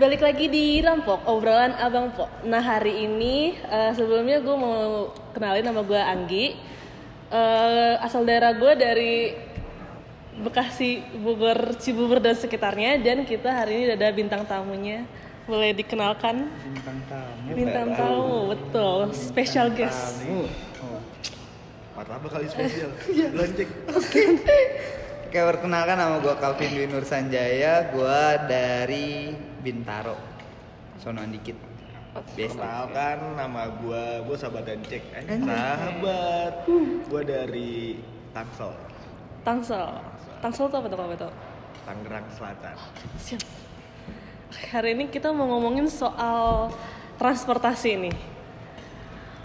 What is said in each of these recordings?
balik lagi di Rampok, obrolan Abang Po. Nah hari ini eh, sebelumnya gue mau kenalin nama gue Anggi. Eh, asal daerah gue dari Bekasi, Bogor, Cibubur dan sekitarnya. Dan kita hari ini ada bintang tamunya. Boleh dikenalkan? bintang tamu Bintang tamu, betul. Special guest. tamu oh. Martabak kali spesial. Lonceng. Oke, perkenalkan nama gue Calvin Dwi Nur Sanjaya, gue dari Bintaro. Sonoan dikit. Biasa. Kenalkan nama gua, gua sahabat dan cek. Eh, sahabat. Gua dari Tangsel, Tangsel. Tangsel tuh apa tuh apa tuh? Tangerang Selatan. Siap. Hari ini kita mau ngomongin soal transportasi nih.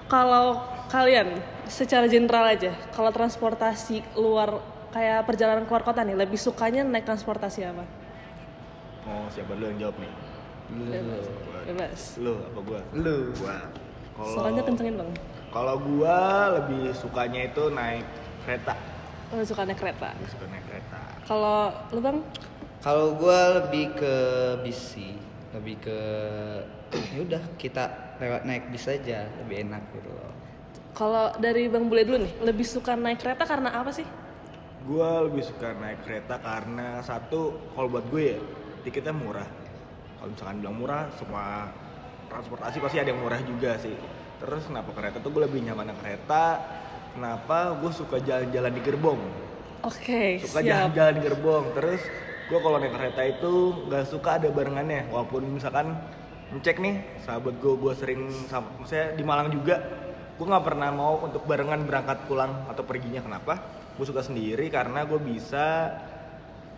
Kalau kalian secara general aja, kalau transportasi luar kayak perjalanan keluar kota nih, lebih sukanya naik transportasi apa? Mau siapa dulu yang jawab nih? Bebas. Bebas. Lu apa gua? Lu. Gua. Kalau Suaranya kencengin bang. Kalau gua lebih sukanya itu naik kereta. Lo suka naik kereta. Lebih suka naik kereta. Kalau lu bang, Kalau gue lebih ke bis sih, lebih ke ya udah kita lewat naik bis aja lebih enak gitu loh. kalau dari bang Bule dulu nih, lebih suka naik kereta karena apa sih? Gua lebih suka naik kereta karena satu, kalau buat gue ya, tiketnya murah. Kalau misalkan bilang murah, semua transportasi pasti ada yang murah juga sih. Terus kenapa kereta tuh gue lebih nyaman naik kereta? Kenapa gue suka jalan-jalan di gerbong? Oke, Suka siap. jalan-jalan di gerbong. Terus gue kalau naik kereta itu nggak suka ada barengannya. Walaupun misalkan ngecek nih, sahabat gue gue sering, sama, maksudnya di Malang juga, gue nggak pernah mau untuk barengan berangkat pulang atau perginya. Kenapa? Gue suka sendiri karena gue bisa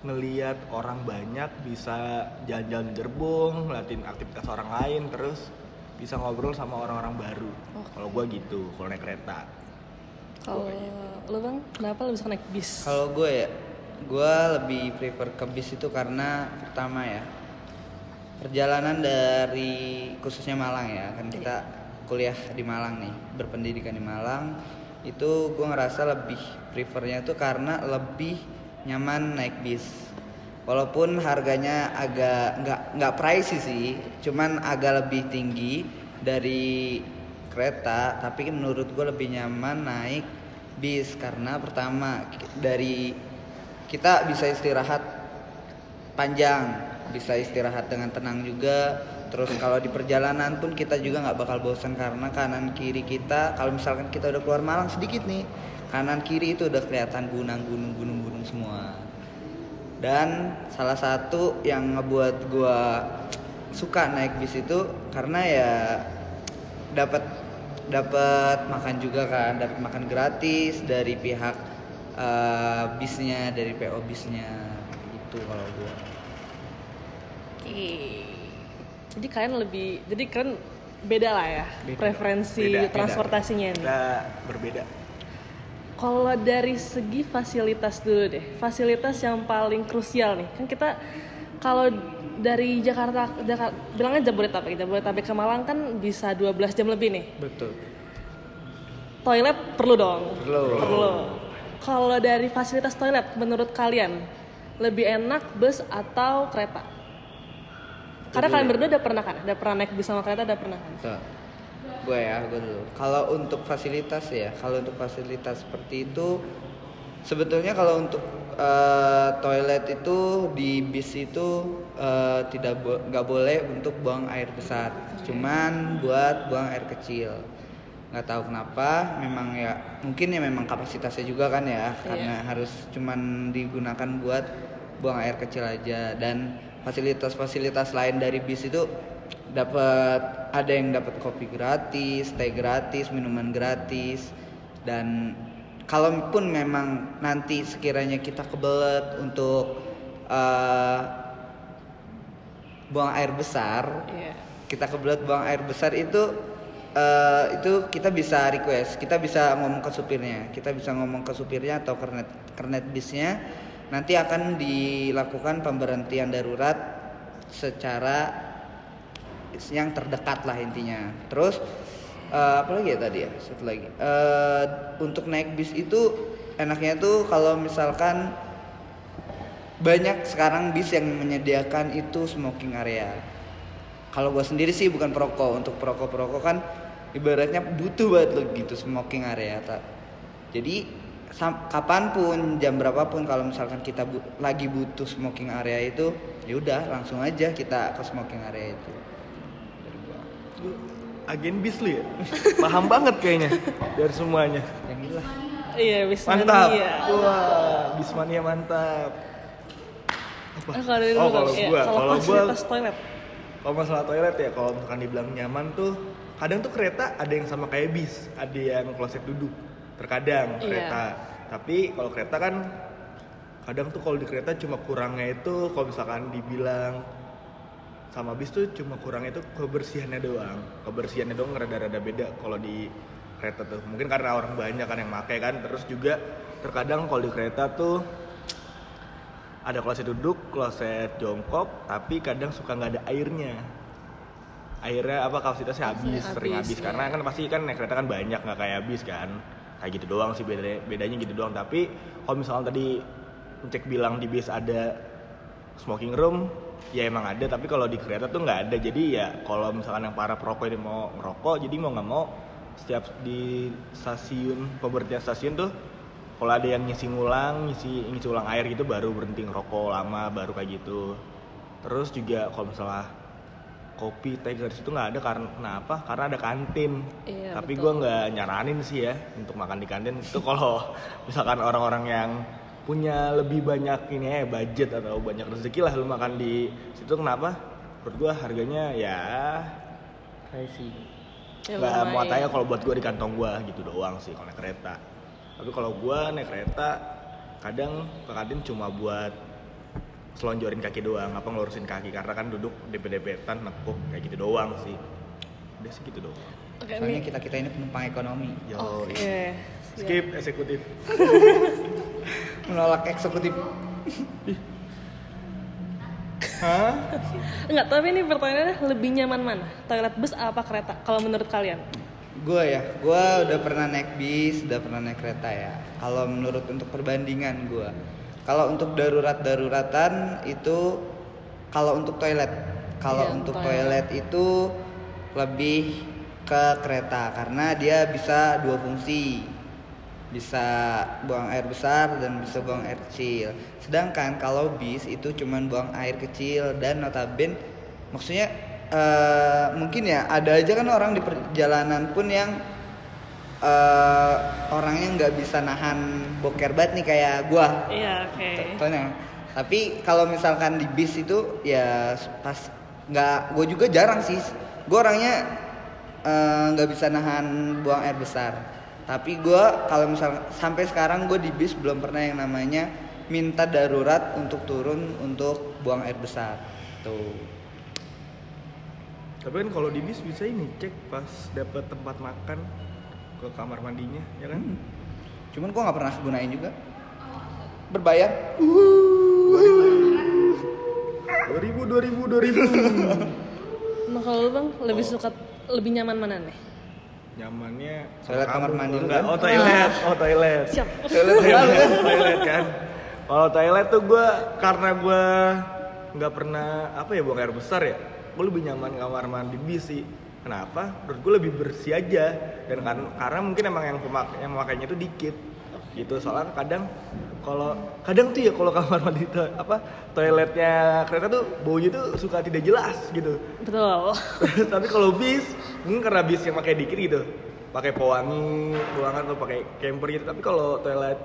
ngeliat orang banyak, bisa jalan-jalan gerbong, ngeliatin aktivitas orang lain, terus bisa ngobrol sama orang-orang baru. Kalau gue gitu, kalau naik kereta. Kalau lu bang, kenapa lebih suka naik bis? Kalau gue ya, gue lebih prefer ke bis itu karena pertama ya perjalanan dari khususnya Malang ya kan kita kuliah di Malang nih berpendidikan di Malang itu gue ngerasa lebih prefernya tuh karena lebih nyaman naik bis. Walaupun harganya agak nggak nggak pricey sih cuman agak lebih tinggi dari kereta tapi menurut gue lebih nyaman naik bis karena pertama dari kita bisa istirahat panjang bisa istirahat dengan tenang juga. Terus kalau di perjalanan pun kita juga nggak bakal bosan karena kanan kiri kita kalau misalkan kita udah keluar Malang sedikit nih kanan kiri itu udah kelihatan gunung gunung gunung gunung semua dan salah satu yang ngebuat gua suka naik bis itu karena ya dapat dapat makan juga kan dapat makan gratis dari pihak eh, bisnya dari PO bisnya gitu kalau gua Oke. Jadi kalian lebih, jadi kalian beda lah ya Beda. preferensi Beda, beda. transportasinya nih. Kita berbeda. Kalau dari segi fasilitas dulu deh, fasilitas yang paling krusial nih, kan kita kalau dari Jakarta, Jakarta bilangnya Jabodetabek, Jabodetabek ke Malang kan bisa 12 jam lebih nih. betul Toilet perlu dong. Perlu. Perlu. Kalau dari fasilitas toilet, menurut kalian lebih enak bus atau kereta? Karena kalian berdua udah pernah kan? Udah pernah naik bis sama kereta, udah pernah kan? So, gue ya, gue dulu. Kalau untuk fasilitas ya, kalau untuk fasilitas seperti itu, sebetulnya kalau untuk eh, toilet itu di bis itu eh, tidak bo- nggak boleh untuk buang air besar, cuman buat buang air kecil. Nggak tahu kenapa, memang ya mungkin ya memang kapasitasnya juga kan ya, karena harus cuman digunakan buat buang air kecil aja dan fasilitas-fasilitas lain dari bis itu dapat ada yang dapat kopi gratis, teh gratis, minuman gratis. Dan kalaupun memang nanti sekiranya kita kebelet untuk eh, buang air besar, Iya. kita kebelet buang air besar itu eh, itu kita bisa request, kita bisa ngomong ke supirnya, kita bisa ngomong ke supirnya atau kernet kernet bisnya, nanti akan dilakukan pemberhentian darurat secara yang terdekat lah intinya. Terus eh, apa lagi ya tadi ya? Satu lagi. Eh, untuk naik bis itu enaknya tuh kalau misalkan banyak sekarang bis yang menyediakan itu smoking area. kalau gue sendiri sih bukan perokok untuk perokok perokok kan ibaratnya butuh banget lo gitu smoking area tak jadi kapan pun jam berapapun kalau misalkan kita bu- lagi butuh smoking area itu ya udah langsung aja kita ke smoking area itu. Lu agen bis lu ya paham banget kayaknya dari semuanya yang gila Iya, bisa mantap wah bismania mantap apa Ah, kalau dari oh kalau iya. gua kalau kalau gua toilet. kalau masalah toilet ya kalau misalkan dibilang nyaman tuh kadang tuh kereta ada yang sama kayak bis ada yang kloset duduk terkadang Iya. kereta tapi kalau kereta kan kadang tuh kalau di kereta cuma kurangnya itu kalau misalkan dibilang sama bis tuh cuma kurangnya itu kebersihannya doang kebersihannya doang rada-rada beda kalau di kereta tuh mungkin karena orang banyak kan yang pakai kan terus juga terkadang kalau di kereta tuh ada kloset duduk, kloset jongkok, tapi kadang suka nggak ada airnya. Airnya apa kapasitasnya habis, Habis, sering habis iya. karena kan pasti kan naik kereta kan banyak nggak kayak habis kan. Kayak gitu doang sih bedanya, bedanya gitu doang. Tapi kalau misalnya tadi cek bilang di bis ada smoking room, ya emang ada. Tapi kalau di kereta tuh nggak ada. Jadi ya kalau misalkan yang para perokok ini mau ngerokok, jadi mau nggak mau setiap di stasiun pemberhentian stasiun tuh kalau ada yang ngisi ngulang ngisi ngisi ulang air gitu baru berhenti ngerokok lama baru kayak gitu terus juga kalau misalnya kopi teh dari situ nggak ada karena kenapa karena ada kantin Iya, tapi gue nggak nyaranin sih ya untuk makan di kantin itu kalau misalkan orang-orang yang punya lebih banyak ini ya budget atau banyak rezeki lah lu makan di situ kenapa? Menurut gue harganya ya pricey. Ya, nggak lumayan. muat aja kalau buat gue di kantong gue gitu doang sih kalau naik kereta. Tapi kalau gue naik kereta kadang ke kantin cuma buat selonjorin kaki doang apa ngelurusin kaki karena kan duduk dempet-dempetan nekuk kayak gitu doang sih. Udah sih gitu doang. Oke, soalnya kita kita ini penumpang ekonomi. Yo, Oke. siap. skip eksekutif menolak eksekutif Hah? Enggak, tapi ini pertanyaannya lebih nyaman mana? Toilet bus apa kereta? Kalau menurut kalian? gue ya gue udah pernah naik bis udah pernah naik kereta ya kalau menurut untuk perbandingan gue kalau untuk darurat daruratan itu kalau untuk toilet kalau Iya, untuk toilet. toilet itu lebih ke kereta karena dia bisa dua fungsi bisa buang air besar dan bisa buang air kecil. Sedangkan kalau bis itu cuman buang air kecil dan notaben maksudnya eh, mungkin ya ada aja kan orang di perjalanan pun yang eh, orangnya nggak bisa nahan boker banget nih kayak gua. Iya, oke. contohnya. Tapi kalau misalkan di bis itu ya pas nggak gue juga jarang sih. Gue orangnya eh, nggak bisa nahan buang air besar tapi gue kalau misal sampai sekarang gue di bis belum pernah yang namanya minta darurat untuk turun untuk buang air besar. Tuh. Tapi kan kalau di bis bisa ini cek pas dapat tempat makan ke kamar mandinya ya kan? Cuman gue nggak pernah gunain juga. Berbayar. Dua ribu dua ribu dua ribu. Nah, kalau lu Bang lebih suka lebih nyaman mana nih? Nyamannya Toilet kamar mandi enggak kan? oh toilet. Oh toilet. Siap. toilet, toilet kan. Kalau toilet tuh gue karena gue nggak pernah apa ya buang air besar ya gue lebih nyaman kamar mandi bis sih. Kenapa? Menurut gue lebih bersih aja. Dan kan karena mungkin emang yang pemak yang memakainya itu dikit gitu. Soalnya kadang kalau kadang tuh ya kalau kamar mandi to- apa toiletnya kereta tuh baunya tuh suka tidak jelas gitu. Betul. tapi kalau bis mungkin karena bis yang pakai dikit gitu. Pakai pewangi ruangan atau pakai camper gitu. Tapi kalau toilet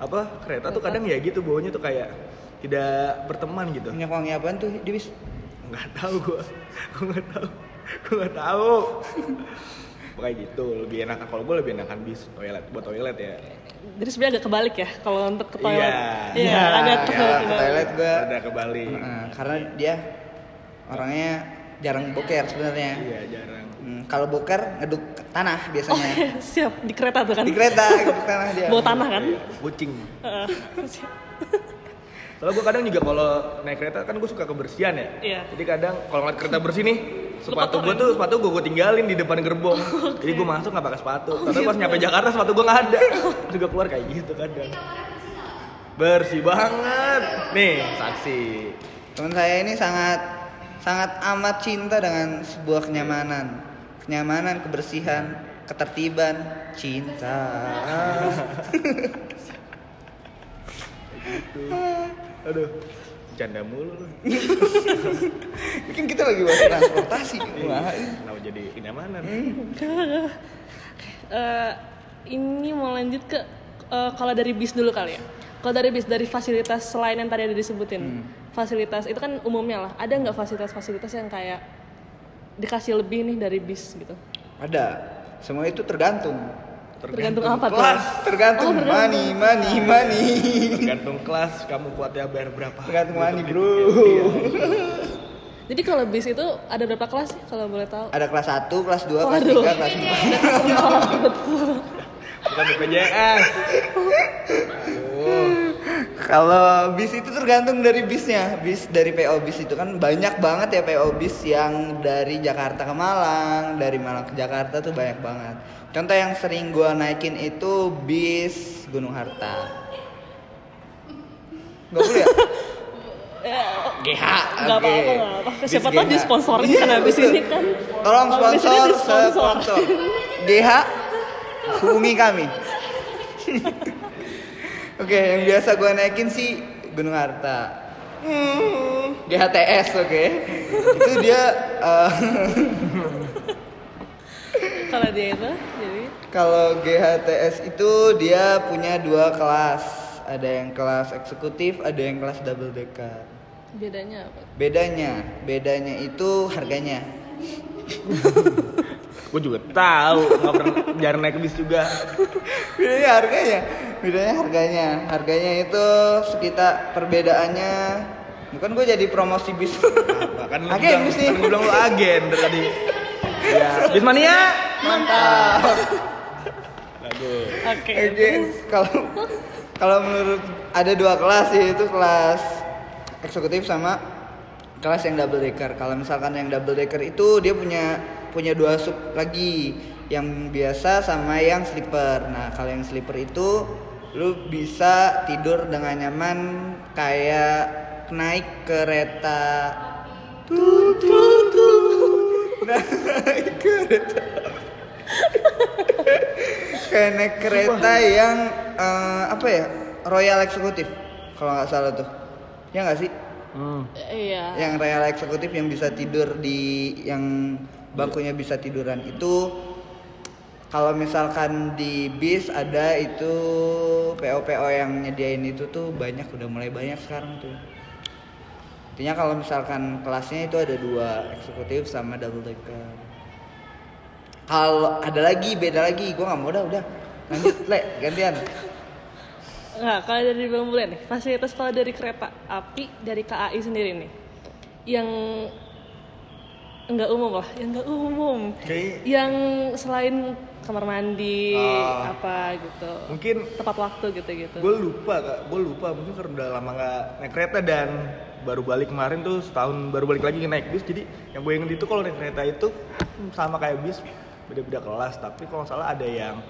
apa kereta tuh kadang ya gitu baunya tuh kayak tidak berteman gitu. Minyak wangi apaan tuh di bis? Nggak tahu gua. Gua nggak tahu. Gua nggak tahu. Kayak gitu lebih enakan. Kalau gua lebih enakan bis toilet. Buat toilet ya Jadi sebenarnya agak kebalik ya kalau untuk ke toilet. Iya. Iya, Iya, agak iya, ke ke kebalik. toilet gue ada kebalik Heeh, karena dia orangnya jarang boker sebenarnya iya jarang Hmm, kalau boker ngeduk ke tanah biasanya Oke, siap di kereta tuh kan. di kereta ngeduk tanah dia Bawa tanah kan? Iya, kucing Heeh, siap. Soalnya gue kadang juga kalau naik kereta kan gue suka kebersihan ya. Iya. Jadi kadang kalau ngeliat kereta bersih nih, sepatu gue tuh sepatu gue gue tinggalin di depan gerbong. Jadi gue masuk nggak pakai sepatu. Tapi pas nyampe Jakarta sepatu gue nggak ada. juga keluar kayak gitu kadang. Bersih banget. Nih saksi. teman saya ini sangat sangat amat cinta dengan sebuah kenyamanan kenyamanan kebersihan ketertiban cinta Aduh, canda mulu lu. mungkin kita lagi bahas transportasi Wah, Kenapa jadi kenyamanan? Eh, ini mau lanjut ke eh, kalau dari bis dulu kali ya. Kalau dari bis dari fasilitas selain yang tadi ada disebutin, fasilitas itu kan umumnya lah. Ada nggak fasilitas-fasilitas yang kayak dikasih lebih nih dari bis gitu? ada semua itu tergantung Tergantung apa tuh? kelas tergantung Oh, money money money Tergantung kelas kamu kuatnya bayar berapa. tergantung money bro. Iya. Jadi kalau bis itu ada berapa kelas sih kalau boleh tahu? ada kelas 1, kelas 2, kelas Waduh. 3, kelas 4 Bukan BPJS. Kalau bis itu tergantung dari bisnya. Bis dari PO bis itu kan banyak banget ya PO bis yang dari Jakarta ke Malang, dari Malang ke Jakarta tuh banyak banget. Contoh yang sering gua naikin itu bis Gunung Harta. Gak boleh ya? GH. Gak apa-apa, gak apa-apa. Siapa tahu GH. disponsorin Iya, kan habis betul. ini kan. Tolong sponsor, sponsor. GH hubungi kami. Oke, yang biasa gue naikin sih Gunung Harta. Hmm, GHTS, oke. Itu dia eh, Kalau dia itu, kalau GHTS itu dia punya dua kelas. Ada yang kelas eksekutif, ada yang kelas double decker. bedanya apa? Bedanya, bedanya itu harganya. Gue juga tahu, nggak pernah jarang naik bis juga. bedanya harganya bedanya harganya harganya itu sekitar perbedaannya bukan gue jadi promosi bis Apa kan lu Agen bilang, bis nih. kan gue bilang lu agen dari tadi. Ya, bis mania. mantap. Oke. oke. Kalau kalau menurut ada dua kelas sih itu kelas eksekutif sama kelas yang double decker. Kalau misalkan yang double decker itu dia punya punya dua sub lagi yang biasa sama yang sleeper. Nah kalau yang sleeper itu lu bisa tidur dengan nyaman kayak naik kereta. Tut tut tut naik kereta kayak naik kereta yang eh, apa ya royal eksekutif kalau nggak salah tuh. Ya nggak sih? Hmm. Iya. yang royal eksekutif yang bisa tidur di yang bangkunya bisa tiduran itu kalau misalkan di bis ada itu PO PO yang nyediain itu tuh banyak udah mulai banyak sekarang tuh. Intinya kalau misalkan kelasnya itu ada dua eksekutif sama double decker kalau ada lagi beda lagi. Gua nggak mau dah udah. Lanjut le gantian. Nggak, kalau dari Bang Bulan nih, fasilitas kalau dari kereta api dari KAI sendiri nih, yang enggak umum lah, yang enggak umum, Kayak yang selain kamar mandi Ah. apa gitu, mungkin tepat waktu gitu-gitu. gue lupa kak. Gue lupa mungkin karena udah lama nggak naik kereta dan baru balik kemarin tuh setahun baru balik lagi naik bis. Jadi yang gue inget itu kalau naik kereta itu sama kayak bis beda-beda kelas tapi kalau salah ada yang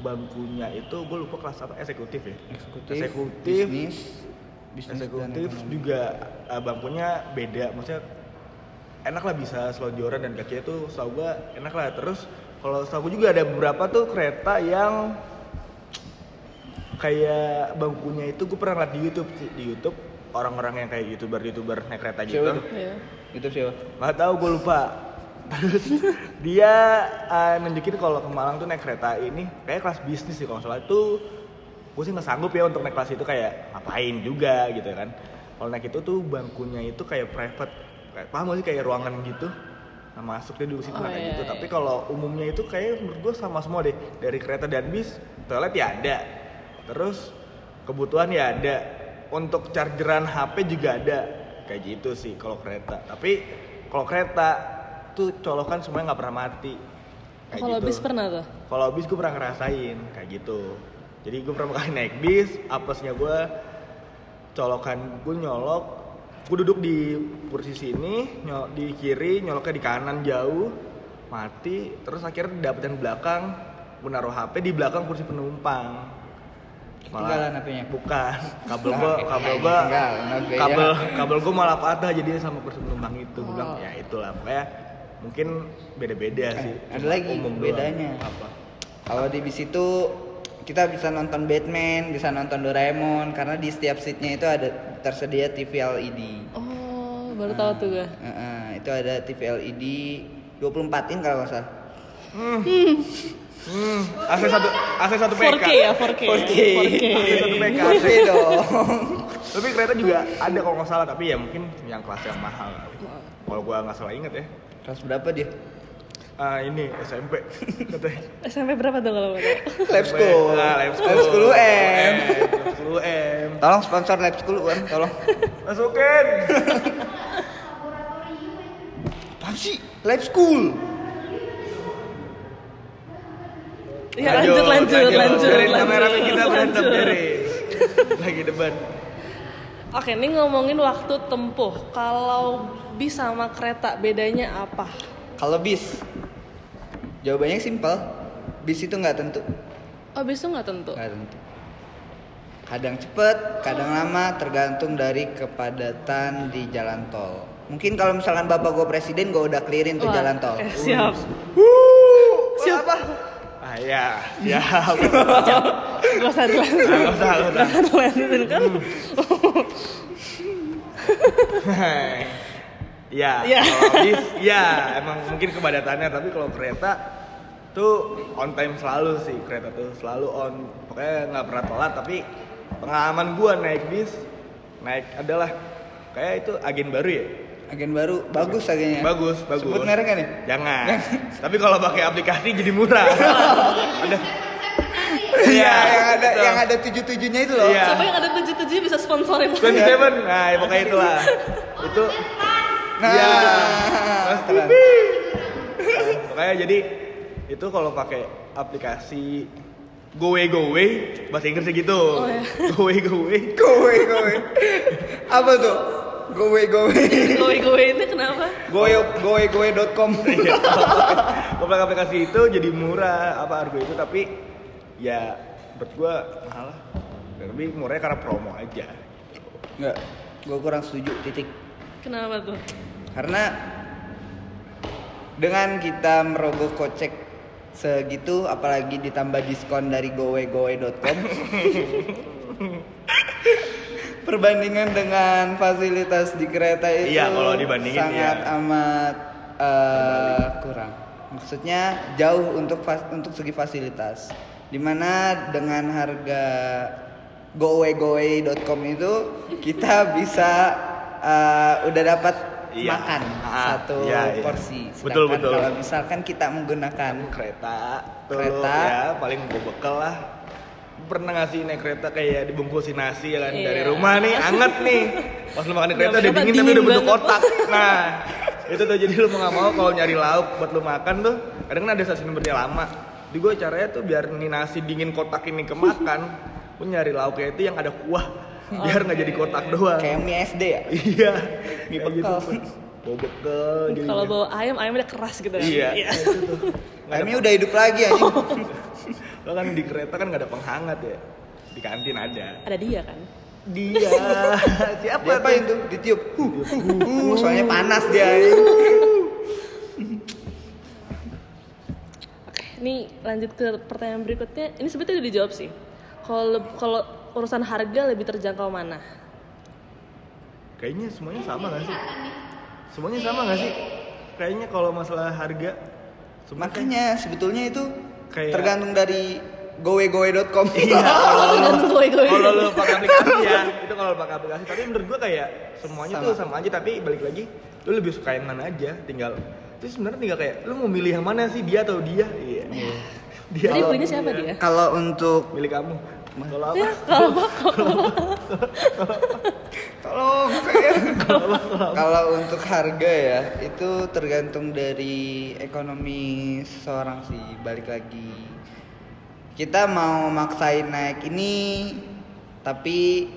bangkunya itu gue lupa kelas apa eksekutif ya? Eksekutif, eksekutif bisnis bisnis eksekutif juga uh, bangkunya beda maksudnya enak lah bisa selonjoran dan kakinya tuh setahu gue enak lah. Terus kalau setahu gue juga ada beberapa tuh kereta yang kayak bangkunya itu gue pernah lihat di YouTube di YouTube orang-orang yang kayak youtuber youtuber naik kereta gitu. Siapa tuh? Iya. itu siapa? Nggak tahu gue lupa terus dia uh, nunjukin kalau ke Malang tuh naik kereta ini kayak kelas bisnis sih kalau salah. Itu gue sih nggak sanggup ya untuk naik kelas itu kayak ngapain juga gitu kan. Kalau naik itu tuh bangkunya itu kayak private. Kayak paham gak sih? Kayak ruangan gitu. Nah masuk dia dulu situ Oh, nah, kayak iya, gitu. iya. tapi kalau umumnya itu kayak menurut gue sama semua deh. Dari kereta dan bis toilet ya ada. Terus kebutuhan ya ada. Untuk chargeran HP juga ada. Kayak gitu sih kalau kereta. Tapi kalau kereta tuh colokan semuanya nggak pernah mati Kayak Kalau gitu. bis pernah tuh? kalau bis gue pernah ngerasain kayak gitu jadi gue pertama kali naik bis apesnya gue colokan gue nyolok gue duduk di kursi sini nyol di kiri nyoloknya di kanan jauh mati terus akhirnya dapetin belakang gue naruh HP di belakang kursi penumpang Ketinggalan HP-nya. Bukan, kabel Lah, gua eh, kabel HP-nya. kabel kabel gua malah patah jadinya sama kursi penumpang itu. Gua bilang Oh. ya itulah pokoknya mungkin beda-beda Eh, sih. ada lagi umum doang. bedanya. Apa? Kalau di bis itu kita bisa nonton Batman, bisa nonton Doraemon karena di setiap seatnya itu ada tersedia TV LED. Oh, baru tahu tuh gue. Eh, eh, itu ada TV LED 24 in kalau nggak salah. Hmm, AC satu AC satu PK. 4K ya, 4K. 4K. AC satu PK. Dong. Tapi kereta juga ada kalau nggak salah, tapi ya mungkin yang kelas yang mahal. Kalau gua nggak salah inget ya. Kelas berapa dia? Ah ini SMP katanya. SMP berapa tuh kalau tahu? Lab School. Ah, Lab School. Lab School UM. Lab School UM. Tolong sponsor Lab School UM, tolong. Masukin. Apaan sih? Lab School. Ya lanjut lanjut lagi, lanjut. Biarin lanjut, kamera kita berantem lanjut. biarin. Lagi debat. Oke, ini ngomongin waktu tempuh. Kalau bis sama kereta bedanya apa? Kalau bis, jawabannya simpel. Bis itu nggak tentu, Oh, bis tuh nggak tentu. nggak tentu. Kadang cepet, kadang lama, tergantung dari kepadatan di jalan tol. Mungkin kalau misalkan bapak gue presiden, gue udah clearin tuh Wah, jalan tol. oke, siap. Siap apa? Ya, siap. Gak usah dilanjutin. Nggak usah. Jangan dilanjutin kan. Ya, Ya. kalau bis, ya emang mungkin kepadatannya, tapi kalau kereta tuh on time selalu sih kereta tuh selalu on pokoknya nggak pernah telat tapi pengalaman gua naik bis naik adalah kayak itu agen baru ya Agen baru, bagus agennya. bagus bagus Sebut merek nggak nih? jangan tapi kalau pakai aplikasi jadi murah ada Iya, yang ada yang ada tujuh tujuhnya itu loh. Iya. Siapa yang ada tujuh tujuh bisa sponsorin? 27 nah ya pokoknya itulah itu Nah, Iya. terang. Pokoknya jadi itu kalau pakai aplikasi Gowe Gowe bahasa Inggrisnya gitu. Oh, iya. Gowe Gowe. Gowe gowe. Apa tuh? Gowe gowe. Gowe gowe ini kenapa? Gowe gowe gowe.com. Pakai aplikasi itu jadi murah apa harga itu tapi ya menurut gua mahal lah. Lebih murahnya karena promo aja. Enggak, gue kurang setuju titik. Kenapa tuh? Karena dengan kita merogoh kocek segitu apalagi ditambah diskon dari gowegowe.com perbandingan dengan fasilitas di kereta itu Iya, kalau dibandingin, sangat iya. amat eh, kurang maksudnya jauh untuk fas- untuk segi fasilitas di mana dengan harga gowegowe.com itu kita bisa eh, udah dapat Iya. makan Ah, satu iya, iya. porsi. Betul, Sedangkan betul. Kalau misalkan kita menggunakan kereta tuh Kereta. ya paling bekal lah pernah ngasih naik kereta kayak dibungkusin nasi ya kan dari Iya. rumah nih anget nih pas lu makan di kereta udah Kenapa dingin tapi dingin udah bentuk kotak nah itu tuh jadi lu mau nggak mau kalau nyari lauk buat lu makan tuh kadang kan ada stasiun berjalan lama di gue caranya tuh biar nih nasi dingin kotak ini kemakan lu nyari lauknya itu yang ada kuah biar nggak jadi kotak doang kayak mie SD ya. iya Mie bekal. bawa bekal jadinya. Kalau bawa ayam, ayamnya keras gitu. iya Iya. itu tuh Nggak ada Ayamnya udah hidup lagi anjing. Lo kan di kereta kan gak ada penghangat ya. Di kantin ada. Ada dia kan? Dia siapa? Dia apain tuh? Ditiup. Huh, huh, huh, soalnya panas dia. Oke, ini lanjut ke pertanyaan berikutnya. Ini sebetulnya udah dijawab sih. Kalau kalau urusan harga lebih terjangkau mana? Kayaknya semuanya sama gak sih? Semuanya sama gak sih? Kayaknya kalau masalah harga semua Makanya sebetulnya itu Kayak- tergantung dari gowegowe.com. Iya, kalau Tergantung gowe-gowe. kalau lo pakai aplikasi ya, itu kalau pakai aplikasi. Tapi menurut gua kayak semuanya Sama. tuh sama aja. Tapi balik lagi, lo lebih suka yang mana aja. Tinggal itu sebenarnya tinggal kayak lo mau milih yang mana sih dia atau dia? Iya. Dia Jadi belinya siapa dia? dia? Kalau untuk Milih kamu. Kalau apa? Ya, kalau apa? tolong. Kalau untuk harga ya itu tergantung dari ekonomi seseorang sih. Balik lagi. Kita mau maksain naik ini tapi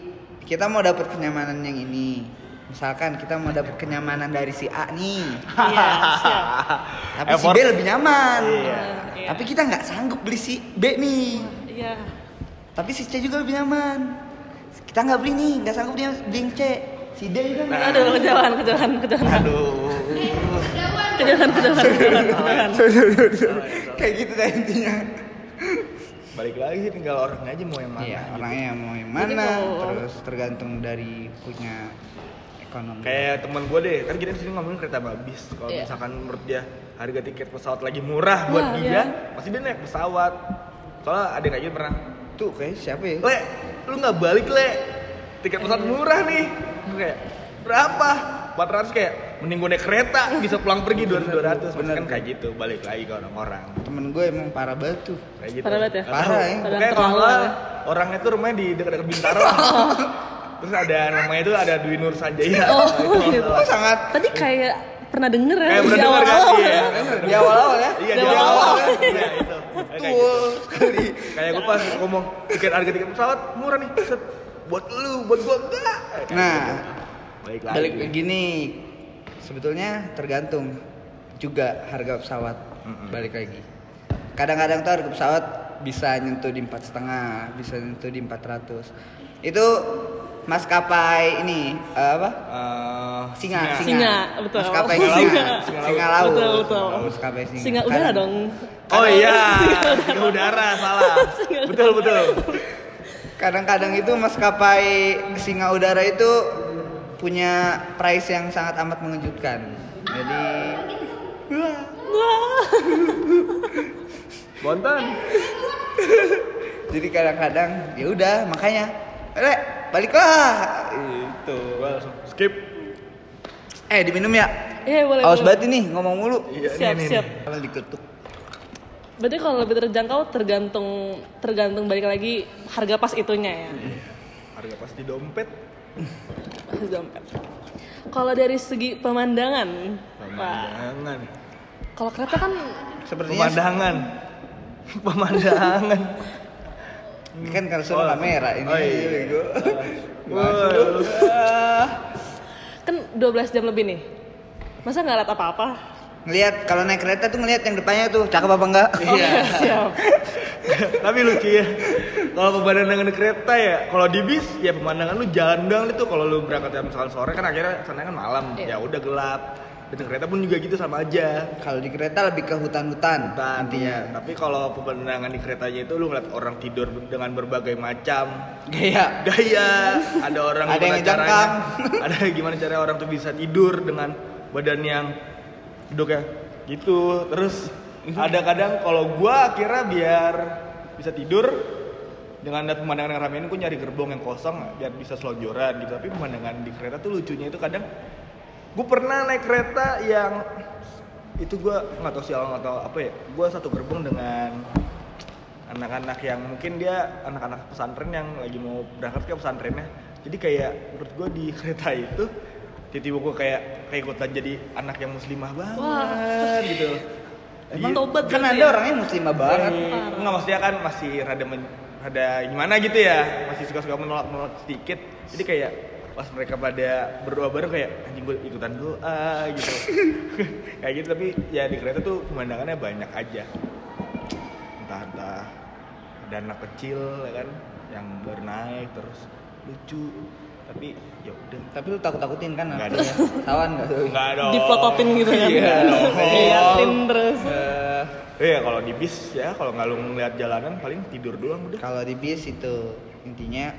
kita mau dapat kenyamanan yang ini. Misalkan kita mau dapat kenyamanan dari si A nih, Iya, siap. tapi si. B lebih nyaman. Iya. Iya. Tapi kita nggak sanggup beli si B nih. Iya. Tapi si C juga lebih nyaman kita nggak beli nih nggak sanggup dia beli yang C si D juga nggak Aduh, kejauhan, kejauhan, kejauhan. Aduh. Kejauhan, kejauhan, kejauhan, kejauhan. kayak gitu dah intinya Balik lagi sih tinggal orangnya aja mau yang mana. iya gitu. orangnya mau yang mana terus tergantung dari punya ekonomi Kayak temen gue deh, kan kita di sini ngomongin kereta babis. Kalau Iya. misalkan menurut dia harga tiket pesawat lagi murah buat Wah, dia, iya. pasti dia naik pesawat. Soalnya ada kayak gitu pernah. Tuh kayak siapa ya Le, lu nggak balik le? Tiket pesawat murah nih. Gua kayak berapa? 400 kayak mending gue naik kereta bisa pulang pergi 200 200 Pasti Bener. kan kayak gitu balik lagi ke orang-orang temen gue emang parah banget tuh kayak gitu Parah banget ya? Parah, ya. Salah, ya. orangnya tuh rumahnya di dekat-dekat Bintaro terus ada namanya itu ada Dwi Nur Sanjaya Oh, itu gitu. oh sangat Tadi kayak pernah denger ya di pernah dengar kan? awal-awal. Iya. di awal-awal ya Iya, Di di awal. awal. Iya, itu. Kayak gitu. betul sekali Kayak gue pas ngomong tiket harga tiket pesawat murah nih, set. Buat lu, buat gua enggak. Kayak Nah, gitu. balik lagi. balik ke gini sebetulnya tergantung juga harga pesawat balik lagi kadang-kadang tuh harga pesawat bisa nyentuh di empat setengah bisa nyentuh di 400 itu maskapai ini eh, apa Eh, singa Singa, betul. maskapai Singa. singa Singa singa laut. Betul, betul. maskapai singa Singa udara Kadang- dong. Oh iya, singa udara salah. Betul betul. kadang-kadang itu maskapai singa udara itu punya price yang sangat amat mengejutkan jadi Bonton. jadi kadang-kadang ya udah makanya Rek, baliklah itu Gua langsung skip. eh diminum ya Iya, boleh. awas banget ini ngomong mulu Iya, Siap, nih, siap. kalau diketuk Berarti kalau lebih terjangkau tergantung tergantung balik lagi harga pas itunya ya. Harga pasti dompet. Pas dompet. Kalau dari segi pemandangan, Pemandangan. kalau kereta kan sepertinya Pemandangan. Pemandangan. Ini kan kalau suruh Oh. kamera ini Oh, iya. bego. Wah. Ah. kan 12 jam lebih nih. Masa nggak lihat apa-apa? ngelihat kalau naik kereta tuh ngelihat yang depannya tuh cakep apa enggak Iya. Siap. Tapi lucu ya. Kalau pemandangan di kereta ya, kalau di bis ya pemandangan lu jalan doang itu kalau lu berangkat jam misalkan sore kan akhirnya sana kan malam. Iya. Ya udah gelap. Dan kereta pun juga gitu sama aja. kalau di kereta lebih ke hutan-hutan Intinya. intinya Tapi kalau pemandangan di keretanya itu lu ngeliat orang tidur dengan berbagai macam gaya gaya. Ada orang Ada yang caranya- Ada gimana cara orang tuh bisa tidur dengan badan yang duduk ya gitu. Terus ada kadang kalau gua kira biar bisa tidur dengan lihat pemandangan yang ramai ini gue nyari gerbong yang kosong biar bisa selonjoran gitu tapi pemandangan di kereta tuh lucunya itu kadang gue pernah naik kereta yang itu gue nggak tahu siapa nggak tahu apa ya. Gue satu gerbong dengan anak-anak yang mungkin dia anak-anak pesantren yang lagi mau berangkat ke pesantrennya. Jadi kayak menurut gue di kereta itu tiba-tiba gue kayak kayak ikutan jadi anak yang muslimah banget Wah. gitu. Emang Iya. tobat kan ada ya? orangnya muslimah banget. Eh, Enggak maksudnya kan masih rada men, rada gimana gitu ya. Masih suka-suka menolak-menolak sedikit. Jadi kayak pas mereka pada berdoa bareng kayak anjing gue ikutan doa gitu. Kayak gitu tapi ya di kereta tuh pemandangannya banyak aja. Entah-entah ada anak kecil ya kan yang baru naik terus lucu. Tapi ya udah. Tapi lu takut-takutin kan? Nggak artinya? tawan nggak tuh? Nggak dong Diplototin gitu kan. Iya. Dong. Liatin terus. Eh, Iya kalau di bis ya kalau nggak lu ngeliat jalanan paling tidur doang udah. Kalau di bis itu intinya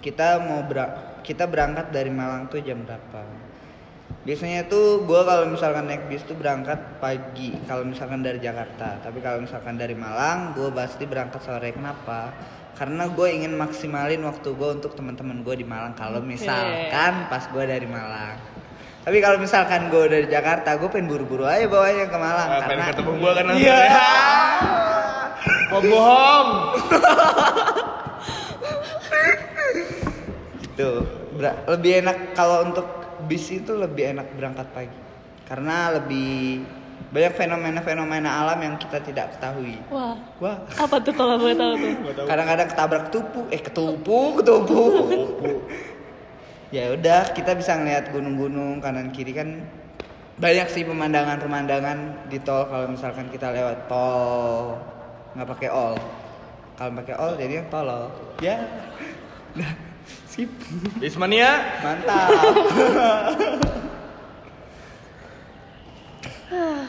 kita mau ber kita berangkat dari Malang tuh jam berapa? Biasanya tuh gua kalau misalkan naik bis tuh berangkat pagi kalau misalkan dari Jakarta. Tapi kalau misalkan dari Malang gua pasti berangkat sore. Kenapa? Karena gue ingin maksimalin waktu gue untuk teman-teman gue di Malang. Kalau misalkan pas gue dari Malang. Tapi kalau misalkan gue dari Jakarta gue pengen buru-buru aja bawanya ke Malang pengen karena ketemu gua kan iya. ya. Oh bohong. Gitu. Ber- lebih enak kalau untuk bis itu lebih enak berangkat pagi. Karena lebih banyak fenomena-fenomena alam yang kita tidak ketahui. Wah, Wah, apa tuh kalau boleh tahu tuh? kadang-kadang ketabrak ketupu, eh ketupu, ketupu. ya udah, kita bisa ngeliat gunung-gunung kanan kiri kan banyak sih pemandangan-pemandangan di tol kalau misalkan kita lewat tol nggak pakai all. kalau pakai ol jadinya tolol ya nah sip Bismania. mantap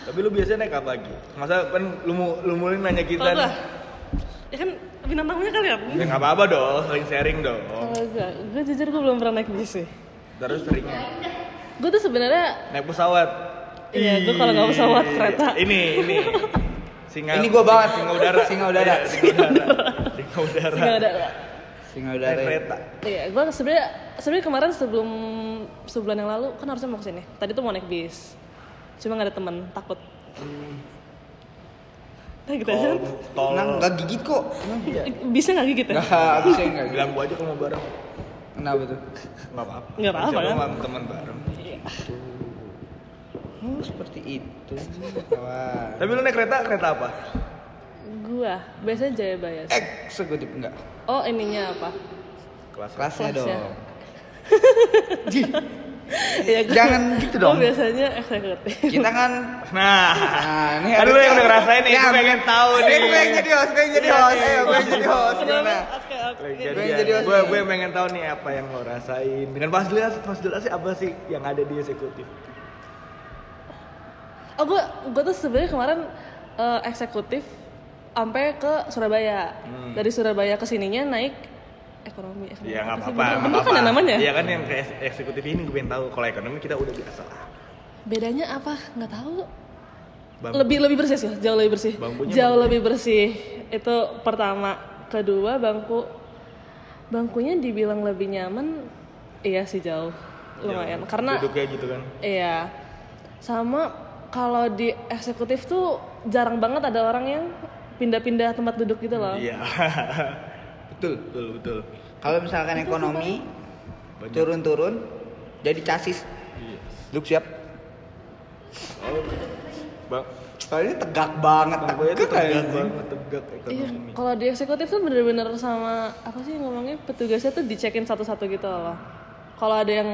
Tapi lu biasanya naik apa lagi? Masa kan lu lu mulai nanya kita nih. gue, ya kan bintang tamunya kalian. Ya nggak apa-apa dong, sering sharing dong. Kalau gue, gue jujur gue belum pernah naik bis sih. Terus seringnya Gue tuh sebenarnya naik pesawat. Iya, gua kalau nggak pesawat, kereta. Ini, ini. Singa, Ini gua banget. Singa udara. Singa udara. Singa udara. Singa udara. Singa Naik udara kereta. Iya, gue sebenarnya sebenarnya kemarin sebelum sebulan yang lalu kan harusnya mau ke sini. Tadi tuh mau naik bis, cuma nggak ada teman, takut. Nah gitu aja. Tol. Nang nggak gigit kok Emang Iya. Bisa nggak gigit ya? nggak bisa nggak Bilang gua aja kalau mau bareng. kenapa tuh Nggak apa-apa. Nggak apa-apa, kan? teman bareng. Iya. oh seperti itu wah Tapi lu naik kereta, kereta apa? Gua biasanya Jayabaya. sih. eksekutif enggak Oh ininya apa? Kelas. kelasnya Kelasnya. dong Iya, gua- Jangan gitu dong. biasanya eksekutif. kita kan Nah, Nah, ini lu harusnya- yang udah ngerasain nih, Ya, gua pengen tahu eh, nih. gue yang jadi host, gue yang jadi host, ayo gue yang jadi host gimana? Oke oke. Jadi, Gue yang jadi host gue gue pengen tahu nih apa yang lo rasain. Dengan pas jelas, pas jelas sih apa sih yang ada di eksekutif? Oh gue gue tuh sebenarnya kemarin eh, eksekutif sampai ke Surabaya. Hmm. Dari Surabaya ke sininya naik ekonomi. ekonomi Ya nggak apa-apa, Bener- kan ya namanya? Iya kan yang ke eksekutif ini gue pengen tahu. Kalau ekonomi kita udah biasa lah. Bedanya apa? Nggak tahu. Bang, Lebih lebih bersih sih, jauh lebih bersih. Bangkunya jauh bangku. lebih bersih. Itu pertama. Kedua bangku bangkunya dibilang lebih nyaman, iya sih jauh lumayan. Karena duduknya gitu kan. Iya. Sama kalau di eksekutif tuh jarang banget ada orang yang pindah-pindah tempat duduk gitu loh. Iya. Betul. betul betul. Kalau misalkan ekonomi turun-turun jadi casis, Iya. duduk siap. Oh, bang, Kalau ini tegak banget, bangkunya tuh tegak tegak banget, tegak Iya, ekonomi. kalau di eksekutif tuh bener-bener sama apa sih ngomongnya petugasnya tuh dicekin satu-satu gitu loh. Kalau ada yang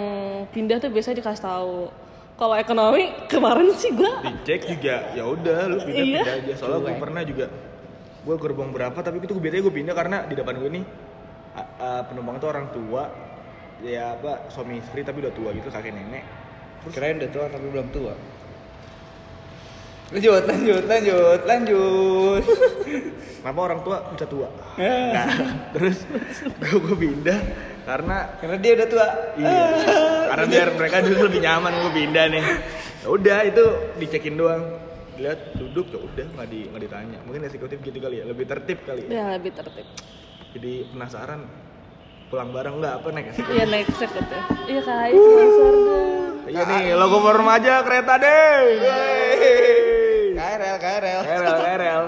pindah tuh biasanya dikasih tahu. Kalau ekonomi kemarin sih gua Dicek juga, ya udah lu pindah Iya. pindah aja. Soalnya gue pernah juga, gue gerbong berapa, tapi itu gue biasanya gue pindah karena di depan gue nih a, penumpang tuh orang tua, ya apa suami istri tapi udah tua gitu kakek nenek. Kirain udah tua tapi belum tua. Lanjut, lanjut, lanjut, lanjut. Kenapa orang tua bisa tua? Nah, terus gue gue pindah karena Karena dia udah tua. iya, karena biar mereka dulu lebih nyaman gue pindah nih. Ya udah itu dicekin doang. Lihat duduk ya udah nggak di nggak ditanya. Mungkin eksekutif gitu kali ya, lebih tertib kali ya. ya lebih tertib. Jadi penasaran pulang bareng nggak apa naik eksekutif? Iya naik eksekutif. Iya kak, sponsor dong. Iya nih, logo remaja kereta deh. KRL, KRL. KRL, KRL.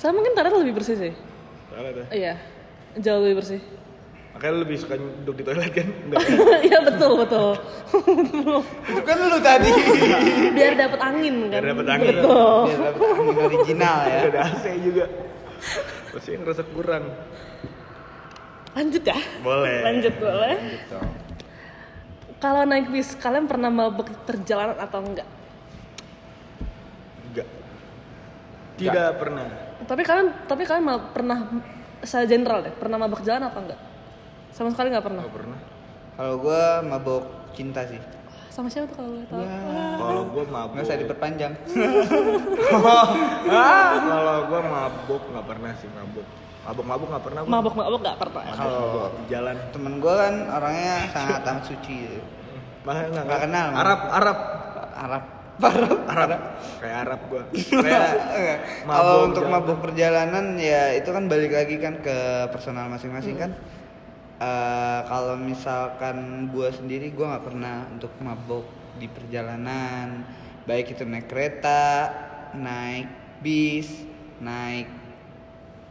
Sama mungkin Tarat lebih bersih sih. Salah tuh. Iya, jauh lebih bersih. Makanya lu lebih suka duduk di toilet kan? Enggak. Iya betul betul. Itu kan lu tadi. Biar dapat angin kan. Biar dapet angin. Betul. Biar dapet angin original ya. Ada AC juga. Pasti ngerasa kurang. Lanjut ya. Boleh. Lanjut boleh. Kalau naik bis, kalian pernah mabuk perjalanan atau enggak? Enggak. Tidak pernah. Tapi kalian, tapi kalian pernah saya general deh, pernah mabuk jalan apa enggak? Sama sekali nggak pernah. Enggak pernah. Kalau gua mabok cinta sih. Sama siapa tuh kalau boleh tahu? Kalau gua mabuk. Nggak usah diperpanjang. Kalau gua mabuk nggak pernah sih mabuk. Mabuk-mabuk nggak pernah. gua. Mabuk-mabuk nggak pernah. Kalau di jalan. temen gua kan orangnya sangat amat suci. Bahkan nggak kenal. Arab, Arab, Arab. Arab. Arab. Kayak Arab gua. Kayak Kalau untuk jalan. mabuk perjalanan ya itu kan balik lagi kan ke personal masing-masing kan. Eh, kalau misalkan gua sendiri gua nggak pernah untuk mabuk di perjalanan, baik itu naik kereta, naik bis, naik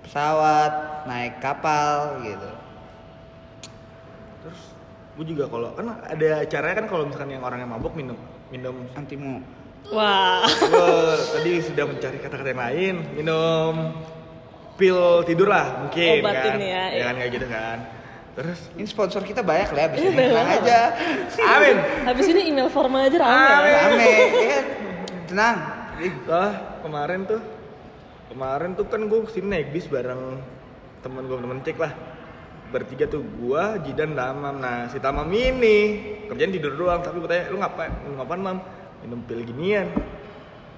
pesawat, naik kapal gitu. Terus gue juga kalau kan ada caranya kan kalau misalkan yang orang yang mabuk minum minum Antimu. Wah. gue tadi sudah mencari kata-kata yang lain minum pil tidur lah mungkin Obatin kan ya, ya iya. kan kayak gitu kan terus Ini sponsor kita banyak lah abis ini. Tenang banget. aja. amin Habis ini email formal aja rame. Amin. Rame. Ya, tenang. Soalnya kemarin tuh kemarin tuh kan gue ke sini naik bis bareng temen gue temen cek lah bertiga tuh gua Jidan Tamam nah si Tamam ini kerjaan tidur doang tapi gue tanya lu ngapain lu ngapain mam minum pil ginian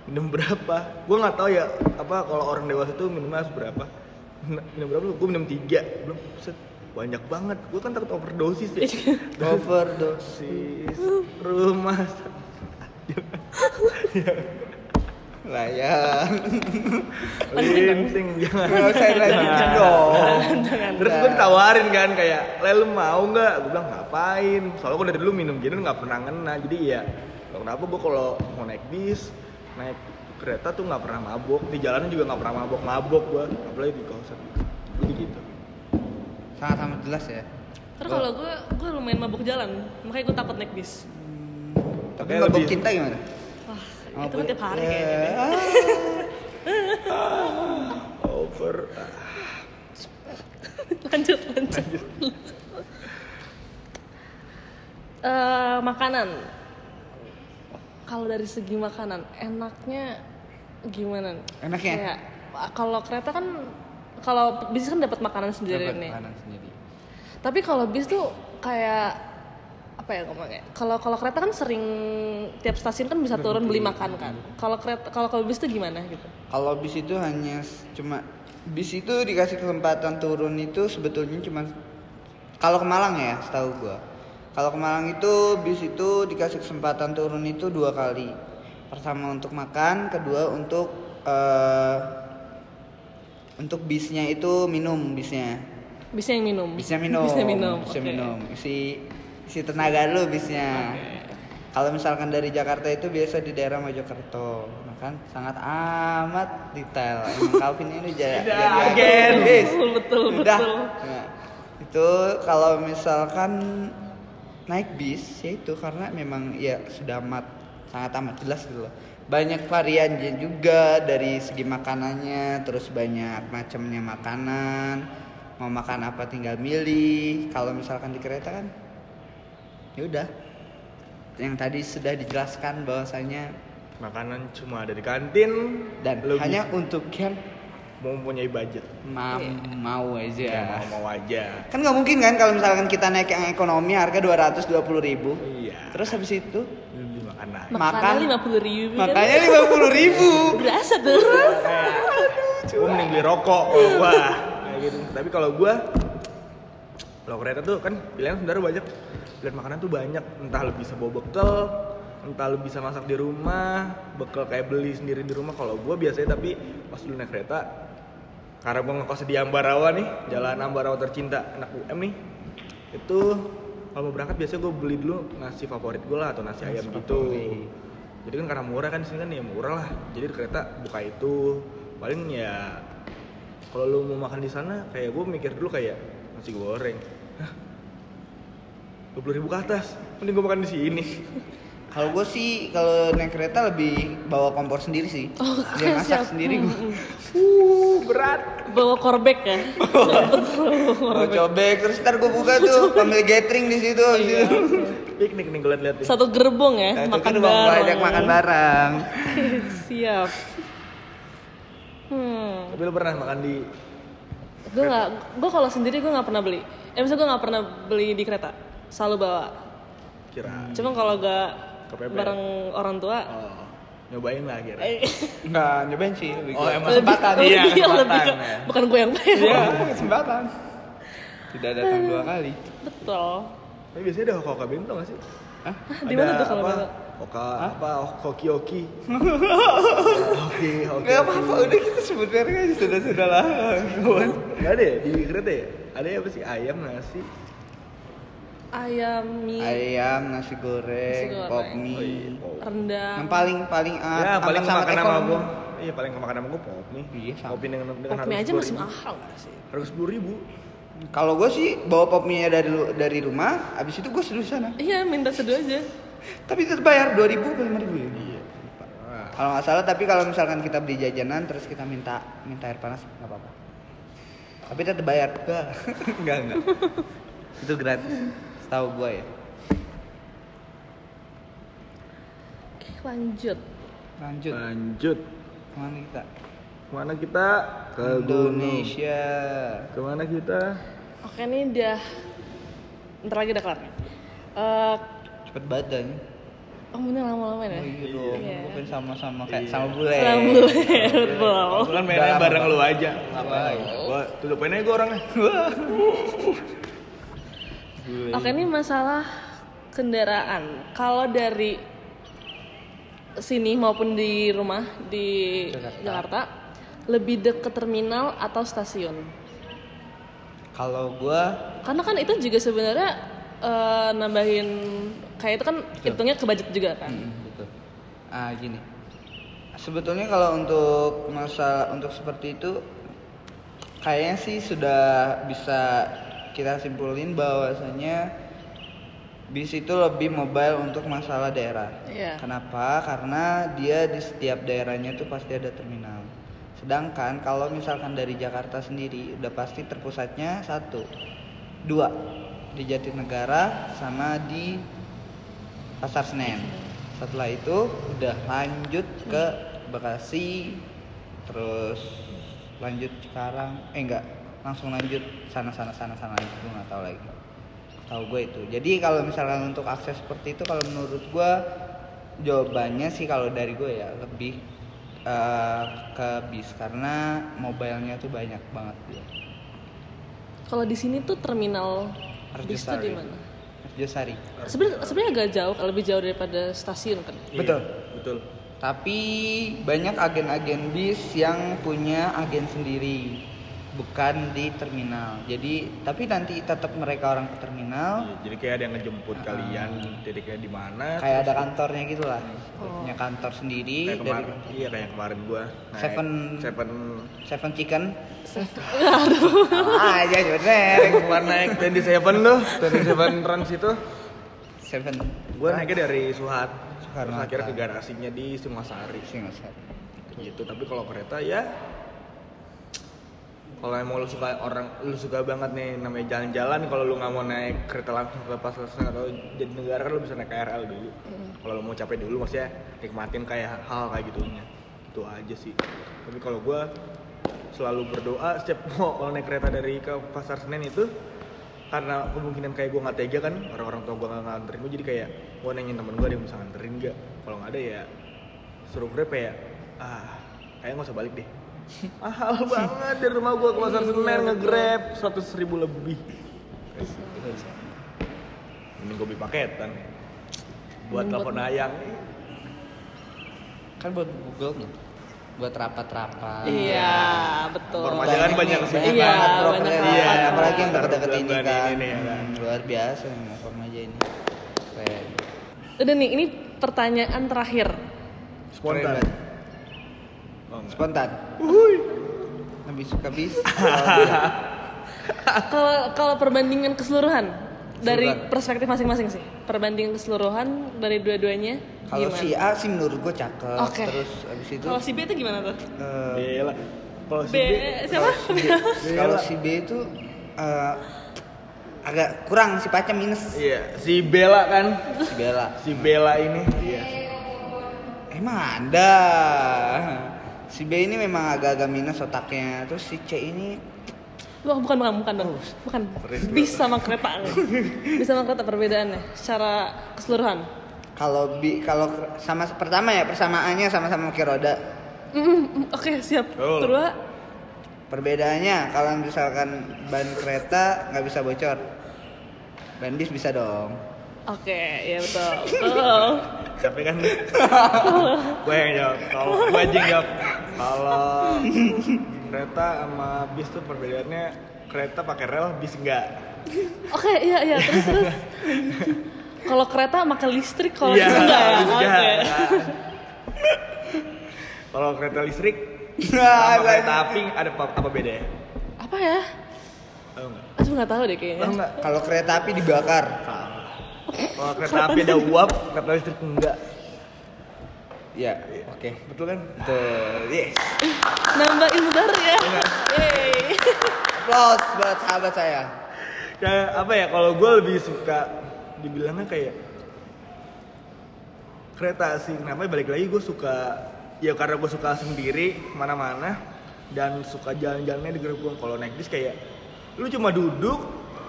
minum berapa gue nggak tahu ya apa kalau orang dewasa tuh minumnya harus berapa minum berapa gue minum tiga belum set banyak banget. Gue kan takut overdosis ya. Overdosis. rumah. Layang. linting. Jangan. Nggak usah lanjutin dong. terus gue ditawarin kan kayak le lu mau nggak? Gue bilang ngapain? Soalnya gue dari dulu minum gini nggak pernah ngena. Jadi ya kenapa gue kalau mau naik bis naik kereta tuh nggak pernah mabok. Di jalanan juga nggak pernah mabok mabok gue apalagi di kawasan jadi gitu Sangat amat jelas ya. Terus kalau gue, gue lumayan mabuk jalan, makanya gue takut naik bis. Tapi Makanya mabok lebih- cinta gimana? Wah, itu Mabuk- kan tiap hari Ya. kayaknya. deh. over ah, lanjut, lanjut. Eh, makanan. Kalau dari segi makanan, enaknya gimana? Enaknya? Kayak, kalau kereta kan, kalau bis kan dapat makanan sendiri Dapat nih. makanan sendiri. Tapi kalau bis tuh kayak apa ya ngomongnya? Kalau kalau kereta kan sering tiap stasiun kan bisa turun beli makan kan. Kalau kereta kalau kalau bis tuh gimana gitu? Kalau bis itu hanya cuma bis itu dikasih kesempatan turun itu sebetulnya cuma kalau ke Malang ya, setahu gua. Kalau ke Malang itu bis itu dikasih kesempatan turun itu dua kali. Pertama untuk makan, kedua untuk eh, untuk bisnya itu minum bisnya. Bisnya yang minum. Bisa minum. Bisnya minum. Bisa oke. minum. Isi isi tenaga lu bisnya. Kalau misalkan dari Jakarta itu biasa di daerah Mojokerto, nah kan sangat amat detail. Emang Calvin ini jadi jadi agen, bis. Betul betul Udah. betul. Nah, itu kalau misalkan naik bis ya itu karena memang ya sudah amat sangat amat jelas gitu loh. Banyak variannya juga dari segi makanannya, terus banyak macamnya makanan. Mau makan apa tinggal milih. Kalau misalkan di kereta kan ya udah. Yang tadi sudah dijelaskan bahwasanya makanan cuma ada di kantin dan lu hanya untuk yang mau mempunyai budget ma- mau aja. ya mau mau aja Kan nggak mungkin kan kalau misalkan kita naik yang ekonomi harga 220.000 ribu. iya Terus habis itu beli makanan Makan. Makannya lima puluh ribu. kan? makanya 50.000 ribu. berasa tuh. gue mending beli rokok kalau gua kayak gitu tapi kalau gua kalau kereta tuh kan pilihan sebenarnya banyak pilihan makanan tuh banyak entah lu bisa bawa bekal entah lu bisa masak di rumah bekal kayak beli sendiri di rumah kalau gua biasanya tapi pas dulu naik kereta karena gua ngekos di Ambarawa nih jalan Ambarawa tercinta anak UM nih itu kalau mau berangkat biasanya gue beli dulu nasi favorit gue lah atau nasi ayam gitu. jadi kan karena murah kan di sini kan ya murah lah. Jadi di kereta buka itu. Paling ya kalau lu mau makan di sana kayak gue mikir dulu kayak nasi goreng. Dua puluh ribu ke atas. Mending gue makan di sini Kalau gue sih kalau naik kereta lebih bawa kompor sendiri sih. Oh, Dia masak siap. sendiri gue. hmm. uh berat Bawa korbek ya. Bawa cobek terus ntar gue buka tuh ambil gathering di situ. Iya. itu. piknik nih gue liat-liat Satu gerbong ya, Nah, itu makan kan bang bareng. ajak makan bareng. Siap. Hmm. tapi lu pernah makan di Gue nggak, gue kalau sendiri gue nggak pernah beli. Eh misalnya gue nggak pernah beli di kereta, selalu bawa. kira Cuma kalau gak Kepepet. bareng orang tua, oh nyobain lah kira eh, Enggak, nyobain sih. Lebih Oh, emang kesempatan. lebih, Iya, lebih, lebih kesempatan. ke- ya. bukan gue yang bayar. Iya, kesempatan. Tidak datang dua kali. Betul. tapi biasanya ada hoka bento gak sih Hah? Di mana tuh kalau apa hoka apa hoki hoki hoki hoki Gak apa-apa, udah kita sebut merek aja sudah sudah lah. Gak ada ya di kereta ya? Ada apa sih ayam nasi? Ayam mie Ayam, nasi goreng, Nasi goreng. pop Oh iya, mie. pop. rendang. Yang paling paling uh, ya paling amat sangat makan sama gua. Iya paling makan sama gua pop mie. Iya, sama. Kopi dengan dengan Pop mie aja masih 10.000. mahal gak sih? Harga sepuluh ribu. Kalau gue sih bawa pop mie dari dari rumah, abis itu gue seduh sana. Iya minta seduh aja. Tapi tetap bayar 2000 atau 5000 ya? Iya. Kalau nggak salah, tapi kalau misalkan kita beli jajanan terus kita minta minta air panas nggak apa-apa. Tapi tetap bayar. enggak enggak. itu gratis. Setahu gue ya. Oke lanjut. Lanjut. Lanjut. Ke mana kita? Ke mana kita? Ke gunung. Indonesia. Ke mana kita? Oke nih udah ntar lagi udah kelar. Eh, Cepet banget dah ini. oh bener lama-lama ya? Oh iya dong, Iya. bukan sama-sama kayak sama bule. Rambut, betul. Aku kan mainnya bareng lu aja. Ngapain? Gua tutupin aja gua orangnya. Oke ini masalah kendaraan. Kalau dari sini maupun di rumah di Jakarta. Jakarta, lebih deket terminal atau stasiun? Kalau gua Karena kan itu juga sebenarnya eh, nambahin kayak itu kan hitungnya ke budget juga kan. Mm, betul. Ah gini. Sebetulnya kalau untuk masalah untuk seperti itu kayaknya sih sudah bisa kita simpulin bahwasanya bis itu lebih mobile untuk masalah daerah. Iya. Kenapa? Karena dia di setiap daerahnya tuh pasti ada terminal. Sedangkan kalau misalkan dari Jakarta sendiri udah pasti terpusatnya satu, dua di Jatinegara sama di Pasar Senen. Setelah itu udah lanjut ke Bekasi, terus lanjut Cikarang, eh enggak langsung lanjut sana sana sana sana lagi gue nggak tahu lagi tahu gue itu jadi kalau misalkan untuk akses seperti itu kalau menurut gue jawabannya sih kalau dari gue ya lebih eh, ke bis karena mobilenya tuh banyak banget dia Kalau di sini tuh terminal bis tuh di mana? Arjosari Sebenarnya sebenarnya agak jauh, lebih jauh daripada stasiun kan. Betul. Iya, Betul. tapi banyak agen-agen bis yang punya agen sendiri bukan di terminal. Jadi tapi nanti tetap mereka orang ke terminal. Iya, Jadi kayak ada yang ngejemput kalian titiknya di mana. kayak ada kantornya gitu lah. Oh. punya kantor sendiri kayak dari kemarin, iya kayak kemarin gua naik Seven- Seven Seven Chicken. Ah aja bener kemarin naik. Twenty Seven tuh, Twenty Seven Trans itu, Seven. Gua naiknya dari Suhat, terus akhirnya ke garasinya di Singasari, Singosari gitu. Tapi kalau kereta ya, kalau emang lu suka orang, lu suka banget nih namanya jalan-jalan, kalau lu nggak mau naik kereta langsung ke Pasar Senen atau jadi negara kan lu bisa naik KRL dulu. Kalau lu mau capek dulu, maksudnya nikmatin kayak hal kayak gitunya, itu aja sih. Tapi kalau gua selalu berdoa setiap mau kalau naik kereta dari ke pasar Senen itu karena kemungkinan kayak gue nggak tega kan orang-orang tua gue nggak nganterin gue jadi kayak gue nanyain temen gue ada yang bisa nganterin nggak? Kalau nggak ada ya suruh grab ya ah kayak nggak usah balik deh mahal banget. Dari rumah gue ke pasar Senen nge-grab seratus ribu lebih. Ini gue beli paketan. Buat telepon ayang. Kan buat Google nya buat rapat-rapat. Iya, betul. Kan banyak nih, sih. banyak Iya, banyak banget. Iya, apalagi yang deket-deket ini kan. Ini ya. Kan. Hmm, luar biasa yang inform aja ini. Keren. Udah nih, ini pertanyaan terakhir. spontan Keren banget. oh, enggak. Spontan Uhuy. lebih suka bis Kalau kalau perbandingan keseluruhan dari perspektif masing-masing sih. Perbandingan keseluruhan dari dua-duanya kalau si A sih menurut gue cakep Oke. terus abis itu Kalau si B itu gimana tuh? eh, Bela. Kalau si B, B, siapa? kalau si B itu eh, agak kurang si Paca minus iya, si Bella kan, si Bella si Bella ini. Iya. emang ada si B ini memang agak-agak minus otaknya terus si C ini Wah, bukan bukan bukan dong. Bukan. Serius, Bis sama kereta. Bis sama kereta perbedaannya secara keseluruhan. kalau bi kalau sama pertama ya persamaannya sama-sama kaki roda Mm, Oke, siap. Betul. Kedua, perbedaannya kalau misalkan ban kereta nggak bisa bocor ban bis bisa dong oke, ya betul. Betul. Tapi kan gue yang jawab. Kalau gue aja yang jawab. Kalau kereta sama bis tuh perbedaannya kereta pakai rel, bis enggak. Oke, iya iya terus terus. Kalau kereta makan listrik, kalau bis enggak ya? bis Oke. enggak. Kalau kereta listrik Nah, sama kereta api ada apa, apa beda ya? Apa ya? Tahu nggak? Aku nggak tahu deh kayaknya. Tahu nggak? kalau kereta api dibakar. Kalau kereta api ada uap, kereta listrik enggak. Ya oke Betul kan? betul yes Nambah ilmu baru ya. Yeay. applause buat sahabat saya Kayak apa ya? Kalau gue lebih suka dibilangnya kayak kereta sih. Kenapa? Balik lagi gue suka ya karena gue suka sendiri ke mana-mana. dan suka jalan-jalannya di gerbong kalau naik bis kayak lu cuma duduk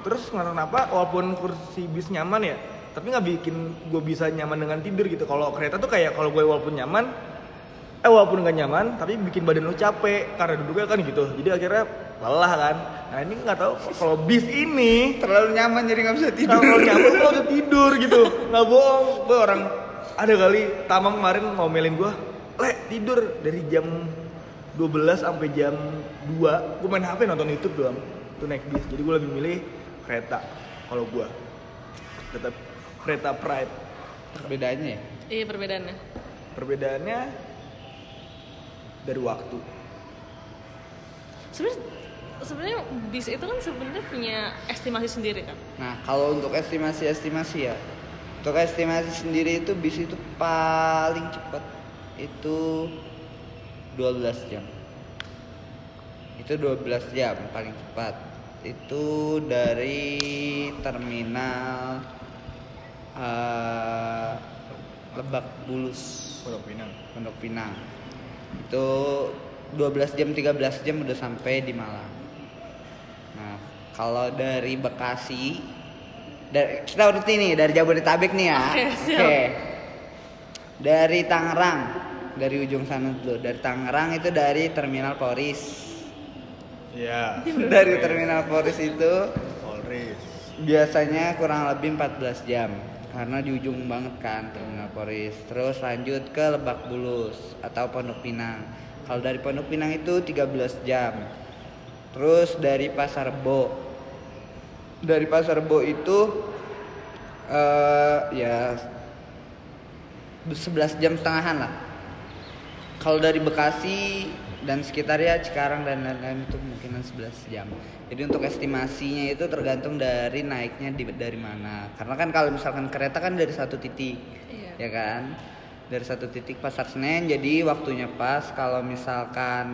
terus kenapa walaupun kursi bis nyaman ya tapi nggak bikin gue bisa nyaman dengan tidur gitu. Kalau kereta tuh kayak kalau gue walaupun nyaman eh walaupun nggak nyaman tapi bikin badan lu capek karena duduknya kan gitu. Jadi akhirnya lelah kan. Nah ini nggak tahu kalau bis ini Terlalu nyaman jadi nggak bisa tidur. kalau nyaman lo udah tidur gitu. Nggak bohong. Gue orang ada kali tamam kemarin mau melin gue le tidur dari jam 12 sampai jam 2 gue main hp nonton youtube doang. Tuh naik bis. Jadi gue lebih milih kereta kalau gue kereta kereta pride Bedanya ya? Iya perbedaannya. perbedaannya dari waktu Sebenarnya sebenarnya bis itu kan sebenarnya punya estimasi sendiri kan. Nah, kalau untuk estimasi-estimasi ya, untuk estimasi sendiri itu bis itu paling cepat itu 12 jam. Itu 12 jam paling cepat. Itu dari terminal eh, Lebak Bulus, Pondok Pinang Pondok Pinang. Itu 12 jam 13 jam udah sampai di Malang. Nah, kalau dari Bekasi dari, kita urut ini dari Jabodetabek nih ya. Oke, siap. Dari Tangerang, dari ujung sana dulu. Dari Tangerang itu dari Terminal Polris. Iya dari Terminal Polris itu Polris biasanya kurang lebih 14 jam karena di ujung banget kan Terminal Polris. Terus lanjut ke Lebak Bulus atau Pondok Pinang. Kalau dari Pondok Pinang itu 13 jam. Terus dari Pasar Bo. Dari Pasar Bo itu eh ya 11 jam setengahan lah. Kalau dari Bekasi dan sekitarnya Cikarang dan lain-lain itu mungkinan 11 jam. Jadi untuk estimasinya itu tergantung dari naiknya di, dari mana. Karena kan kalau misalkan kereta kan dari satu titik, Iya. ya kan? Dari satu titik Pasar Senen, jadi waktunya pas. Kalau misalkan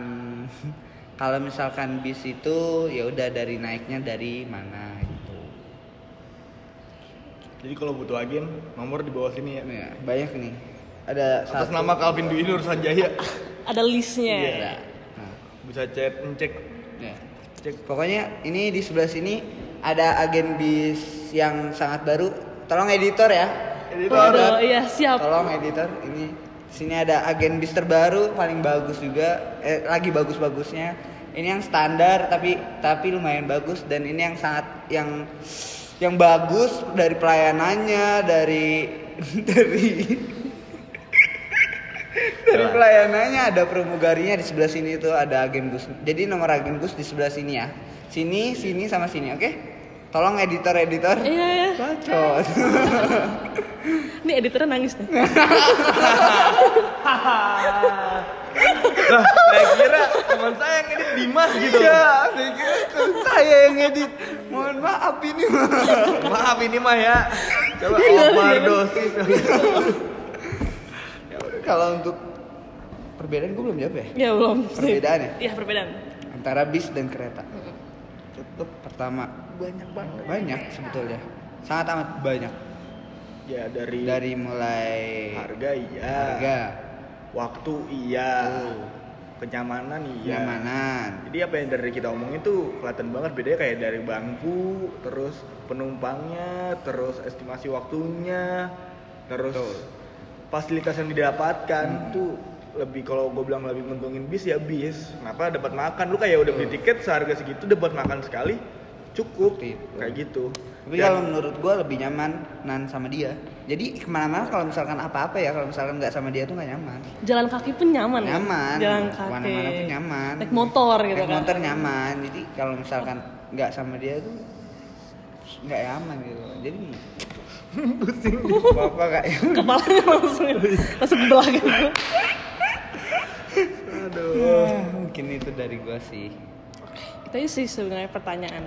kalau misalkan bis itu ya udah dari naiknya dari mana gitu. jadi kalau butuh agen nomor di bawah sini ya Ya, banyak nih. Ada atas satu- nama Calvin Dwi Nur Sanjaya Ada listnya. Iya. Nah, bisa chat ngecek ya. cek Pokoknya ini di sebelah sini ada agen bis yang sangat baru. Tolong editor ya. Waduh, iya siap. Tolong editor. Ini sini ada agen bis terbaru paling bagus juga. Eh, lagi bagus-bagusnya. Ini yang standar tapi tapi lumayan bagus dan ini yang sangat yang yang bagus dari pelayanannya dari dari dari pelayanannya ada pramugarinya di sebelah sini itu ada agen bus. Jadi nomor agen bus di sebelah sini ya. Sini, sini sama sini, oke? Tolong editor editor. Iya ya. Bacot. Ini editornya nangis nih. lah saya kira teman saya yang edit Dimas gitu Iya, saya kira saya yang edit. Mohon maaf ini. maaf ini mah ya coba Jangan, overdosis Ya udah, Kalau untuk perbedaan gue belum jawab ya. Ya belum. Perbedaan ya? Iya perbedaan. Antara bis dan kereta. Cukup pertama banyak banget banyak sebetulnya. Sangat amat banyak. ya dari, Dari mulai harga iya harga, waktu iya Tuh. kenyamanan iya kenyamanan, jadi apa yang dari kita omongin tuh kelihatan banget bedanya kayak dari bangku terus penumpangnya terus estimasi waktunya terus Betul. fasilitas yang didapatkan Hmm. tuh lebih kalau gue bilang lebih nguntungin bis ya bis kenapa dapat makan lu kayak udah beli tiket seharga segitu dapat makan sekali cukup kayak gitu Tapi Dan- kalau menurut gue lebih nyaman nan sama dia. Jadi ke mana-mana kalau misalkan apa-apa ya, kalau misalkan nggak sama dia tuh nggak nyaman. Jalan kaki pun nyaman. ya? Nyaman. Jalan kaki. Ke mana-mana pun nyaman. Naik motor gitu Naik kan. motor nyaman. Jadi kalau misalkan nggak sama dia tuh nggak nyaman gitu. Jadi pusing. Bapak kayak Kepalanya langsung langsung belakang. aduh mungkin itu dari gua sih. Itu aja sih sebenarnya pertanyaan.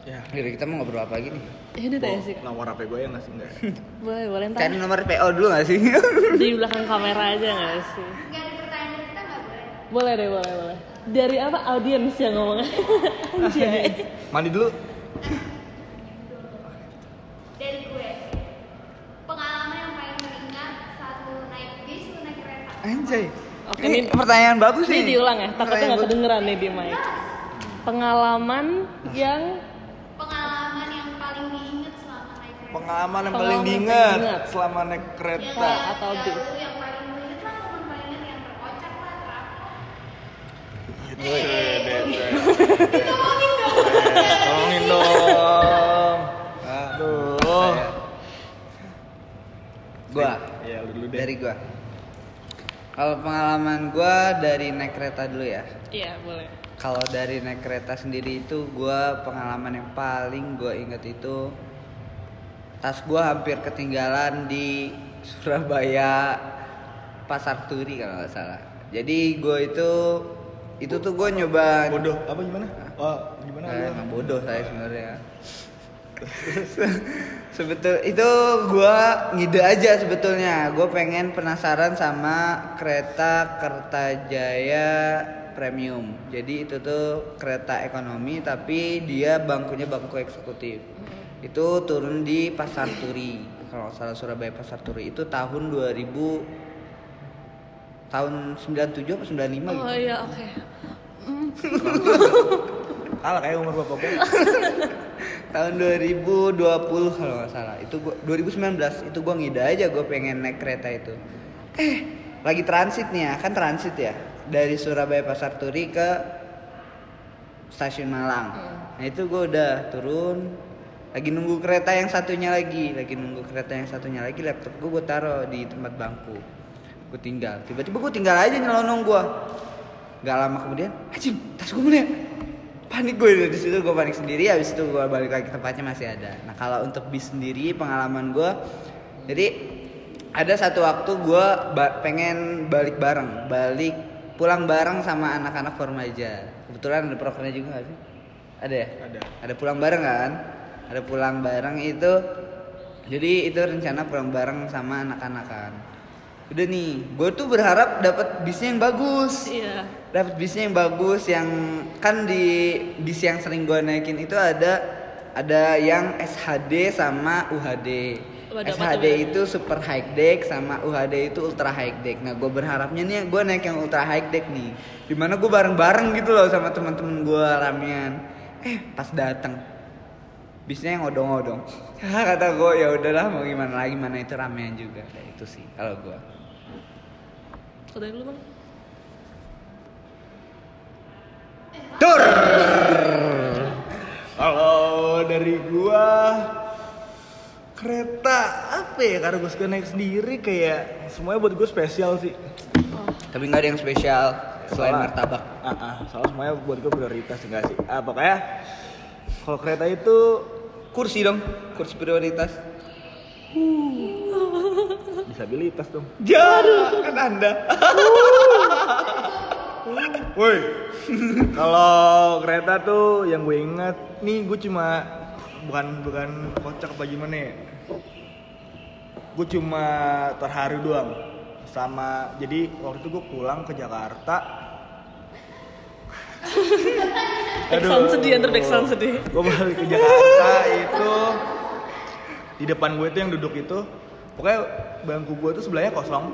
ya Jadi kita mau ngobrol apa lagi nih? Ya udah tanya sih. Nomor HP gue ya nggak sih enggak Boleh, boleh ntar Cari nomor PO dulu gak sih? di belakang kamera aja nggak sih? Gak ada pertanyaan dari kita nggak boleh. Boleh deh, boleh, boleh. Dari apa audiens yang ngomong? Anjay. mandi dulu Dari gue. Pengalaman yang paling teringat saat lu naik bis, lu naik kereta. Anjay. Oke, Ini ini, pertanyaan bagus ini nih. diulang ya. Takutnya nggak kedengeran nih di mic. Pengalaman yang Pengalaman yang paling diinget selama naik kereta. Pengalaman yang paling diingat diingat. selama naik Ya, kereta. atau ya, bis. lu yang paling lu inget lah momen paling inget yang terkocak lah terakhir. Tolongin dong. Aduh. Gua. Ya lu dulu deh. Dari gua. Kalau pengalaman gua dari naik kereta dulu ya. Iya, boleh. Kalau dari naik kereta sendiri itu gua pengalaman yang paling gua inget itu tas gua hampir ketinggalan di Surabaya Pasar Turi kalau nggak salah. Jadi gua itu itu tuh gua nyoba Bodoh. Apa gimana? Oh, gimana Nah, bodoh saya sebenarnya. Sebetul itu gua ngide aja sebetulnya. Gue pengen penasaran sama kereta Kertajaya Premium. Jadi itu tuh kereta ekonomi tapi dia bangkunya bangku eksekutif. Itu turun di Pasar Turi. Kalau salah Surabaya Pasar Turi itu tahun 2000 tahun 97 atau 95 gitu. Oh iya, oke. Kalah kayak umur bapak gue. tahun 2020 kalau nggak salah. Itu gua 2019 itu gua ngide aja gue pengen naik kereta itu. Eh lagi transit nih ya kan transit ya. Dari Surabaya Pasar Turi ke stasiun Malang. Nah itu gue udah turun lagi nunggu kereta yang satunya lagi lagi nunggu kereta yang satunya lagi laptop gue gue taruh di tempat bangku. Gue tinggal. Tiba-tiba gue tinggal aja nyelonong gue Gak lama kemudian, anjing tas gue mana ya?" Panik gue di situ gue panik sendiri habis itu gue balik lagi tempatnya masih ada. Nah kalau untuk bis sendiri pengalaman gue jadi ada satu waktu gue ba- pengen balik bareng balik pulang bareng sama anak-anak formaja. Kebetulan ada prokernya juga gak sih? Ada ya? Ada. ada pulang bareng kan? Ada pulang bareng itu jadi itu rencana pulang bareng sama anak-anak kan udah nih gue tuh berharap dapat bisnya yang bagus Iya. dapat bisnya yang bagus yang kan di bis yang sering gue naikin itu ada ada yang SHD sama UHD. Tuh SHD itu super high deck sama UHD itu ultra high deck. Nah gue berharapnya nih gue naik yang ultra high deck nih. Di mana gue bareng-bareng gitu loh sama teman-teman gue ramean. Eh pas datang bisnya yang odong-odong. Kata gue ya udahlah mau gimana lagi mana itu ramean juga. Ya, itu sih kalau gue. Udah dulu, Bang. Tur. Kalau dari gua kereta apa ya karena gue suka naik sendiri kayak semuanya buat gue spesial sih Tapi nggak ada yang spesial selain Soalnya- martabak. ah, ah, soalnya semuanya buat gue prioritas enggak sih ah pokoknya kalau kereta itu Kursi dong, kursi prioritas. Disabilitas dong. Jaru kan anda. woi. Kalau kereta tuh yang gue ingat nih gue cuma bukan bukan kocak apa gimana ya? Gue cuma terharu doang. Sama jadi waktu itu gue pulang ke Jakarta. Backsound sedih, antar backsound sedih. gue balik ke Jakarta itu di depan gue tuh yang duduk itu pokoknya bangku gue tuh sebelahnya kosong.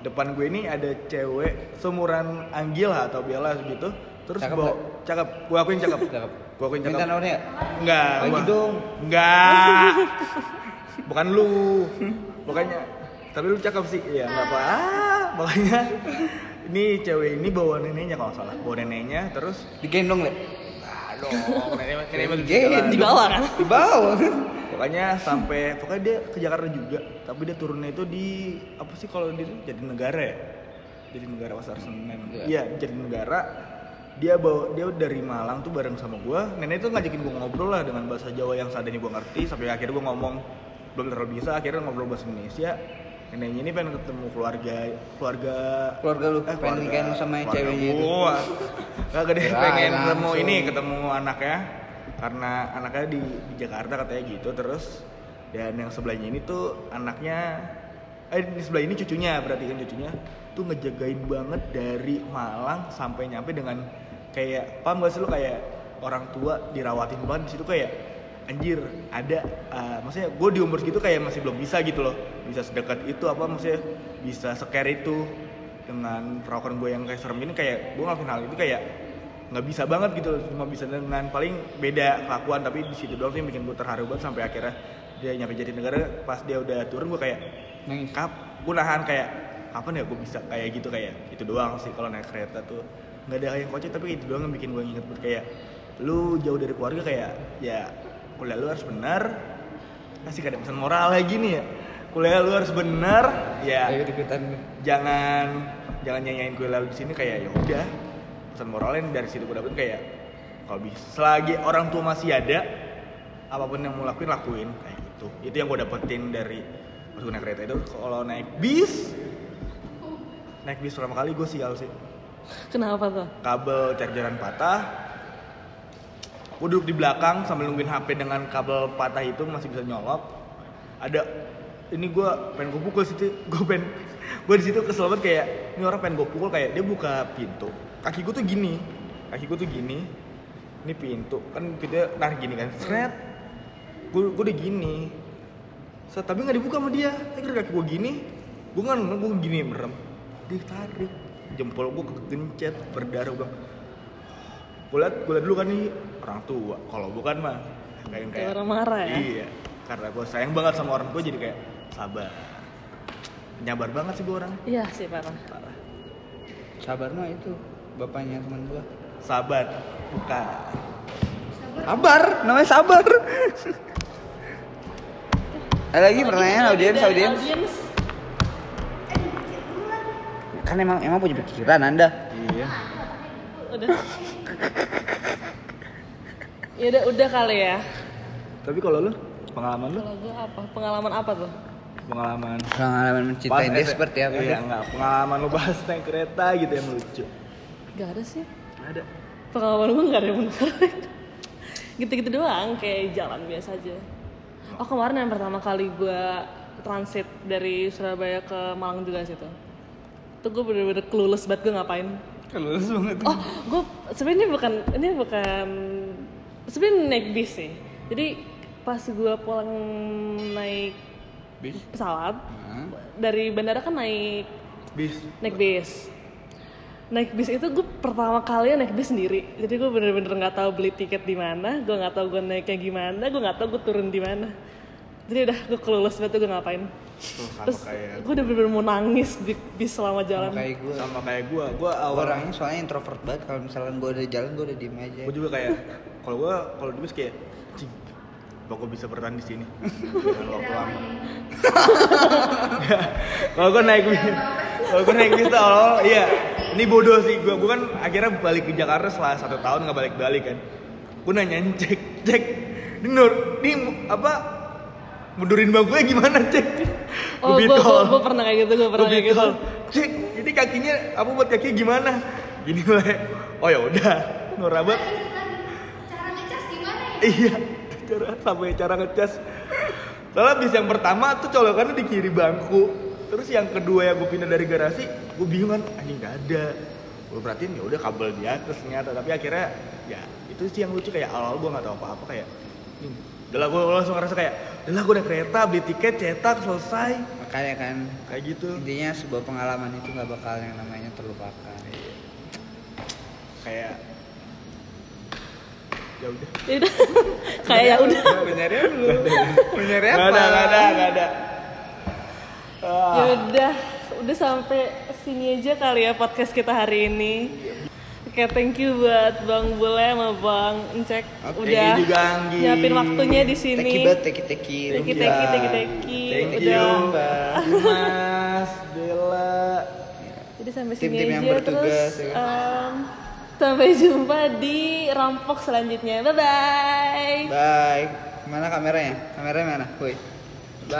Depan gue ini ada cewek seumuran Anggil lah atau Bella gitu. Terus Cakep bawa cakep. Gue akuin cakep. Cakep. gue akuin cakep. Minta nomornya. enggak gua- dong. enggak bukan lu. Pokoknya tapi lu cakep sih. Ya nggak apa ah, pokoknya. Ini cewek ini bawa neneknya kalau salah. Bawa neneknya terus Digendong le. Dong mah Gen- Di bawah kan? Di bawah. pokoknya sampai pokoknya dia ke Jakarta juga tapi dia turunnya itu di apa sih kalau di jadi negara ya? Jadi negara pasar Senen. Iya. iya jadi negara. Dia bawa dia dari Malang tuh bareng sama gua. Nenek itu ngajakin gua ngobrol lah dengan bahasa Jawa yang seadanya gua ngerti sampai akhirnya gua ngomong belum terlalu bisa akhirnya ngobrol bahasa Indonesia neneknya ini pengen ketemu keluarga keluarga Keluarga lu eh, pengen keluarga- nikahin sama ceweknya itu. gua. Deh Kirain pengen ketemu langsung. ini ketemu anaknya karena anaknya di, di Jakarta katanya gitu terus dan yang sebelahnya ini tuh anaknya eh di sebelah ini cucunya berarti kan cucunya tuh ngejagain banget dari Malang sampai nyampe dengan kayak paham gak sih lu kayak orang tua dirawatin banget di situ kayak anjir ada uh, maksudnya gue di umur segitu kayak masih belum bisa gitu loh bisa sedekat itu apa maksudnya bisa scare itu dengan perawakan gue yang kayak serem ini kayak gue ngelakuin hal itu kayak nggak bisa banget gitu loh. cuma bisa dengan paling beda kelakuan tapi di situ doang sih bikin gue terharu banget sampai akhirnya dia nyampe jadi negara pas dia udah turun gue kayak Nangis. kap gue nahan kayak kapan ya gue bisa kayak gitu kayak itu doang sih kalau naik kereta tuh nggak ada yang kocak tapi itu doang yang bikin gue inget kayak lu jauh dari keluarga kayak ya kuliah lu harus benar. Kasih ada pesan moral lagi nih ya. Kuliah lu harus benar ya. Ayo ikutan. Jangan jangan nyanyain kuliah lu di sini kayak ya udah pesan moralnya dari situ gue dapet kayak kalau bisa selagi orang tua masih ada apa pun yang mau lakuin lakuin. Kayak gitu. Itu yang gue dapetin dari pas gue naik kereta itu. Kalau naik bis naik bis pertama kali gue sial sih. Kenapa tuh? kabel chargeran patah gue duduk di belakang sambil nungguin HP dengan kabel patah itu masih bisa nyolot. Ada ini gue pengen gue pukul situ. Gue pengen gue di situ kesel banget kayak ini orang pengen gue pukul kayak dia buka pintu. Kaki gue tuh gini kaki gue tuh gini ini pintu. Kan pintunya narik gini kan. Seret gue gue udah gini. Set, tapi nggak dibuka sama dia. Tapi kaki gue gini gue nggak gue gini merem. Dia tarik jempol gue kegencet berdarah gue gue liat gue liat dulu kan nih orang tua. Kalau bukan mah kayak Kayak orang marah ya? iya karena gue sayang banget sama orang tua jadi kayak sabar. Nyabar banget sih gue orang. Iya sih parah. parah. Sabar no itu bapaknya teman gua. Sabar bukan. Sabar. Namanya sabar. Ada lagi pertanyaan audiens? audiens. kan emang emang punya pikiran anda. Iya Udah. ya udah udah kali ya. tapi kalau lu pengalaman lu Kalau gue apa? Pengalaman apa tuh? pengalaman pengalaman mencintai dia S- seperti apa iya enggak pengalaman lu bahas naik kereta gitu yang lucu Gak ada sih. ada Pengalaman gue gak ada yang menarik. Gitu-gitu doang, kayak jalan biasa aja. Oh kemarin yang pertama kali gue transit dari Surabaya ke Malang juga situ. Itu gue bener-bener clueless banget gue ngapain. Lulus banget Oh, gue sebenarnya bukan ini bukan sebenarnya naik bis sih. Jadi pas gue pulang naik bis pesawat Hah? dari bandara kan naik bis naik bis. Naik bis itu gue pertama kali naik bis sendiri. Jadi gue bener-bener nggak tahu beli tiket di mana, gue nggak tahu gue naiknya gimana, gue nggak tahu gue turun di mana. Jadi udah gue kelulus banget tuh gue ngapain. Tuh, sama Terus kayak gue udah bener-bener mau nangis di bis selama jalan. kayak gue sama kayak gua. Gua awal orangnya soalnya introvert banget. Kalau misalkan gue udah jalan gue udah diem aja. Gue juga kayak kalau gue kalau di bis kayak cing apa gue bisa bertahan di sini? Dengan waktu lama. Kalau gue naik bis kalau gue naik bis tuh awal iya. Ini bodoh sih. Gue gue kan akhirnya balik ke Jakarta setelah satu tahun nggak balik balik kan. Gue nanyain cek cek nur ini apa mundurin bangkunya gimana cek Oh, gue bitol. gue pernah kayak gitu, gue pernah Gua kayak gitu. cek ini kakinya apa buat kaki gimana gini lah oh ya udah Cara ngecas gimana ya? Iya, cara sampai cara ngecas. Soalnya bis yang pertama tuh colokannya di kiri bangku. Terus yang kedua yang gue pindah dari garasi, gue bingung kan, anjing nggak ada. Gue perhatiin ya udah kabel di atas ternyata, tapi akhirnya ya itu sih yang lucu kayak awal gue nggak tahu apa-apa kayak. "Hmm, Udah lah gue langsung ngerasa kayak, udah lah gue naik kereta, beli tiket, cetak, selesai. makanya kan Kayak gitu. intinya sebuah pengalaman itu nggak bakal yang namanya terlupakan Kayak ya udah. Ya udah. kayak ya udah. benernya lu benernya Gak apa ada, gak ada, gak ada. Ah. Ya udah, udah sampai sini aja kali ya podcast kita hari ini. Oke, thank you buat Bang Bule sama Bang Encek Oke, udah thank you juga, Anggi. nyiapin waktunya di sini. teki banget teki teki Teki teki teki teki. Thank udah. you, Mas, Bella. Jadi sampai sini Tim-tim aja yang bertugas, terus ya em, sampai jumpa di rampok selanjutnya. Bye bye. bye mana kameranya kameranya mana woi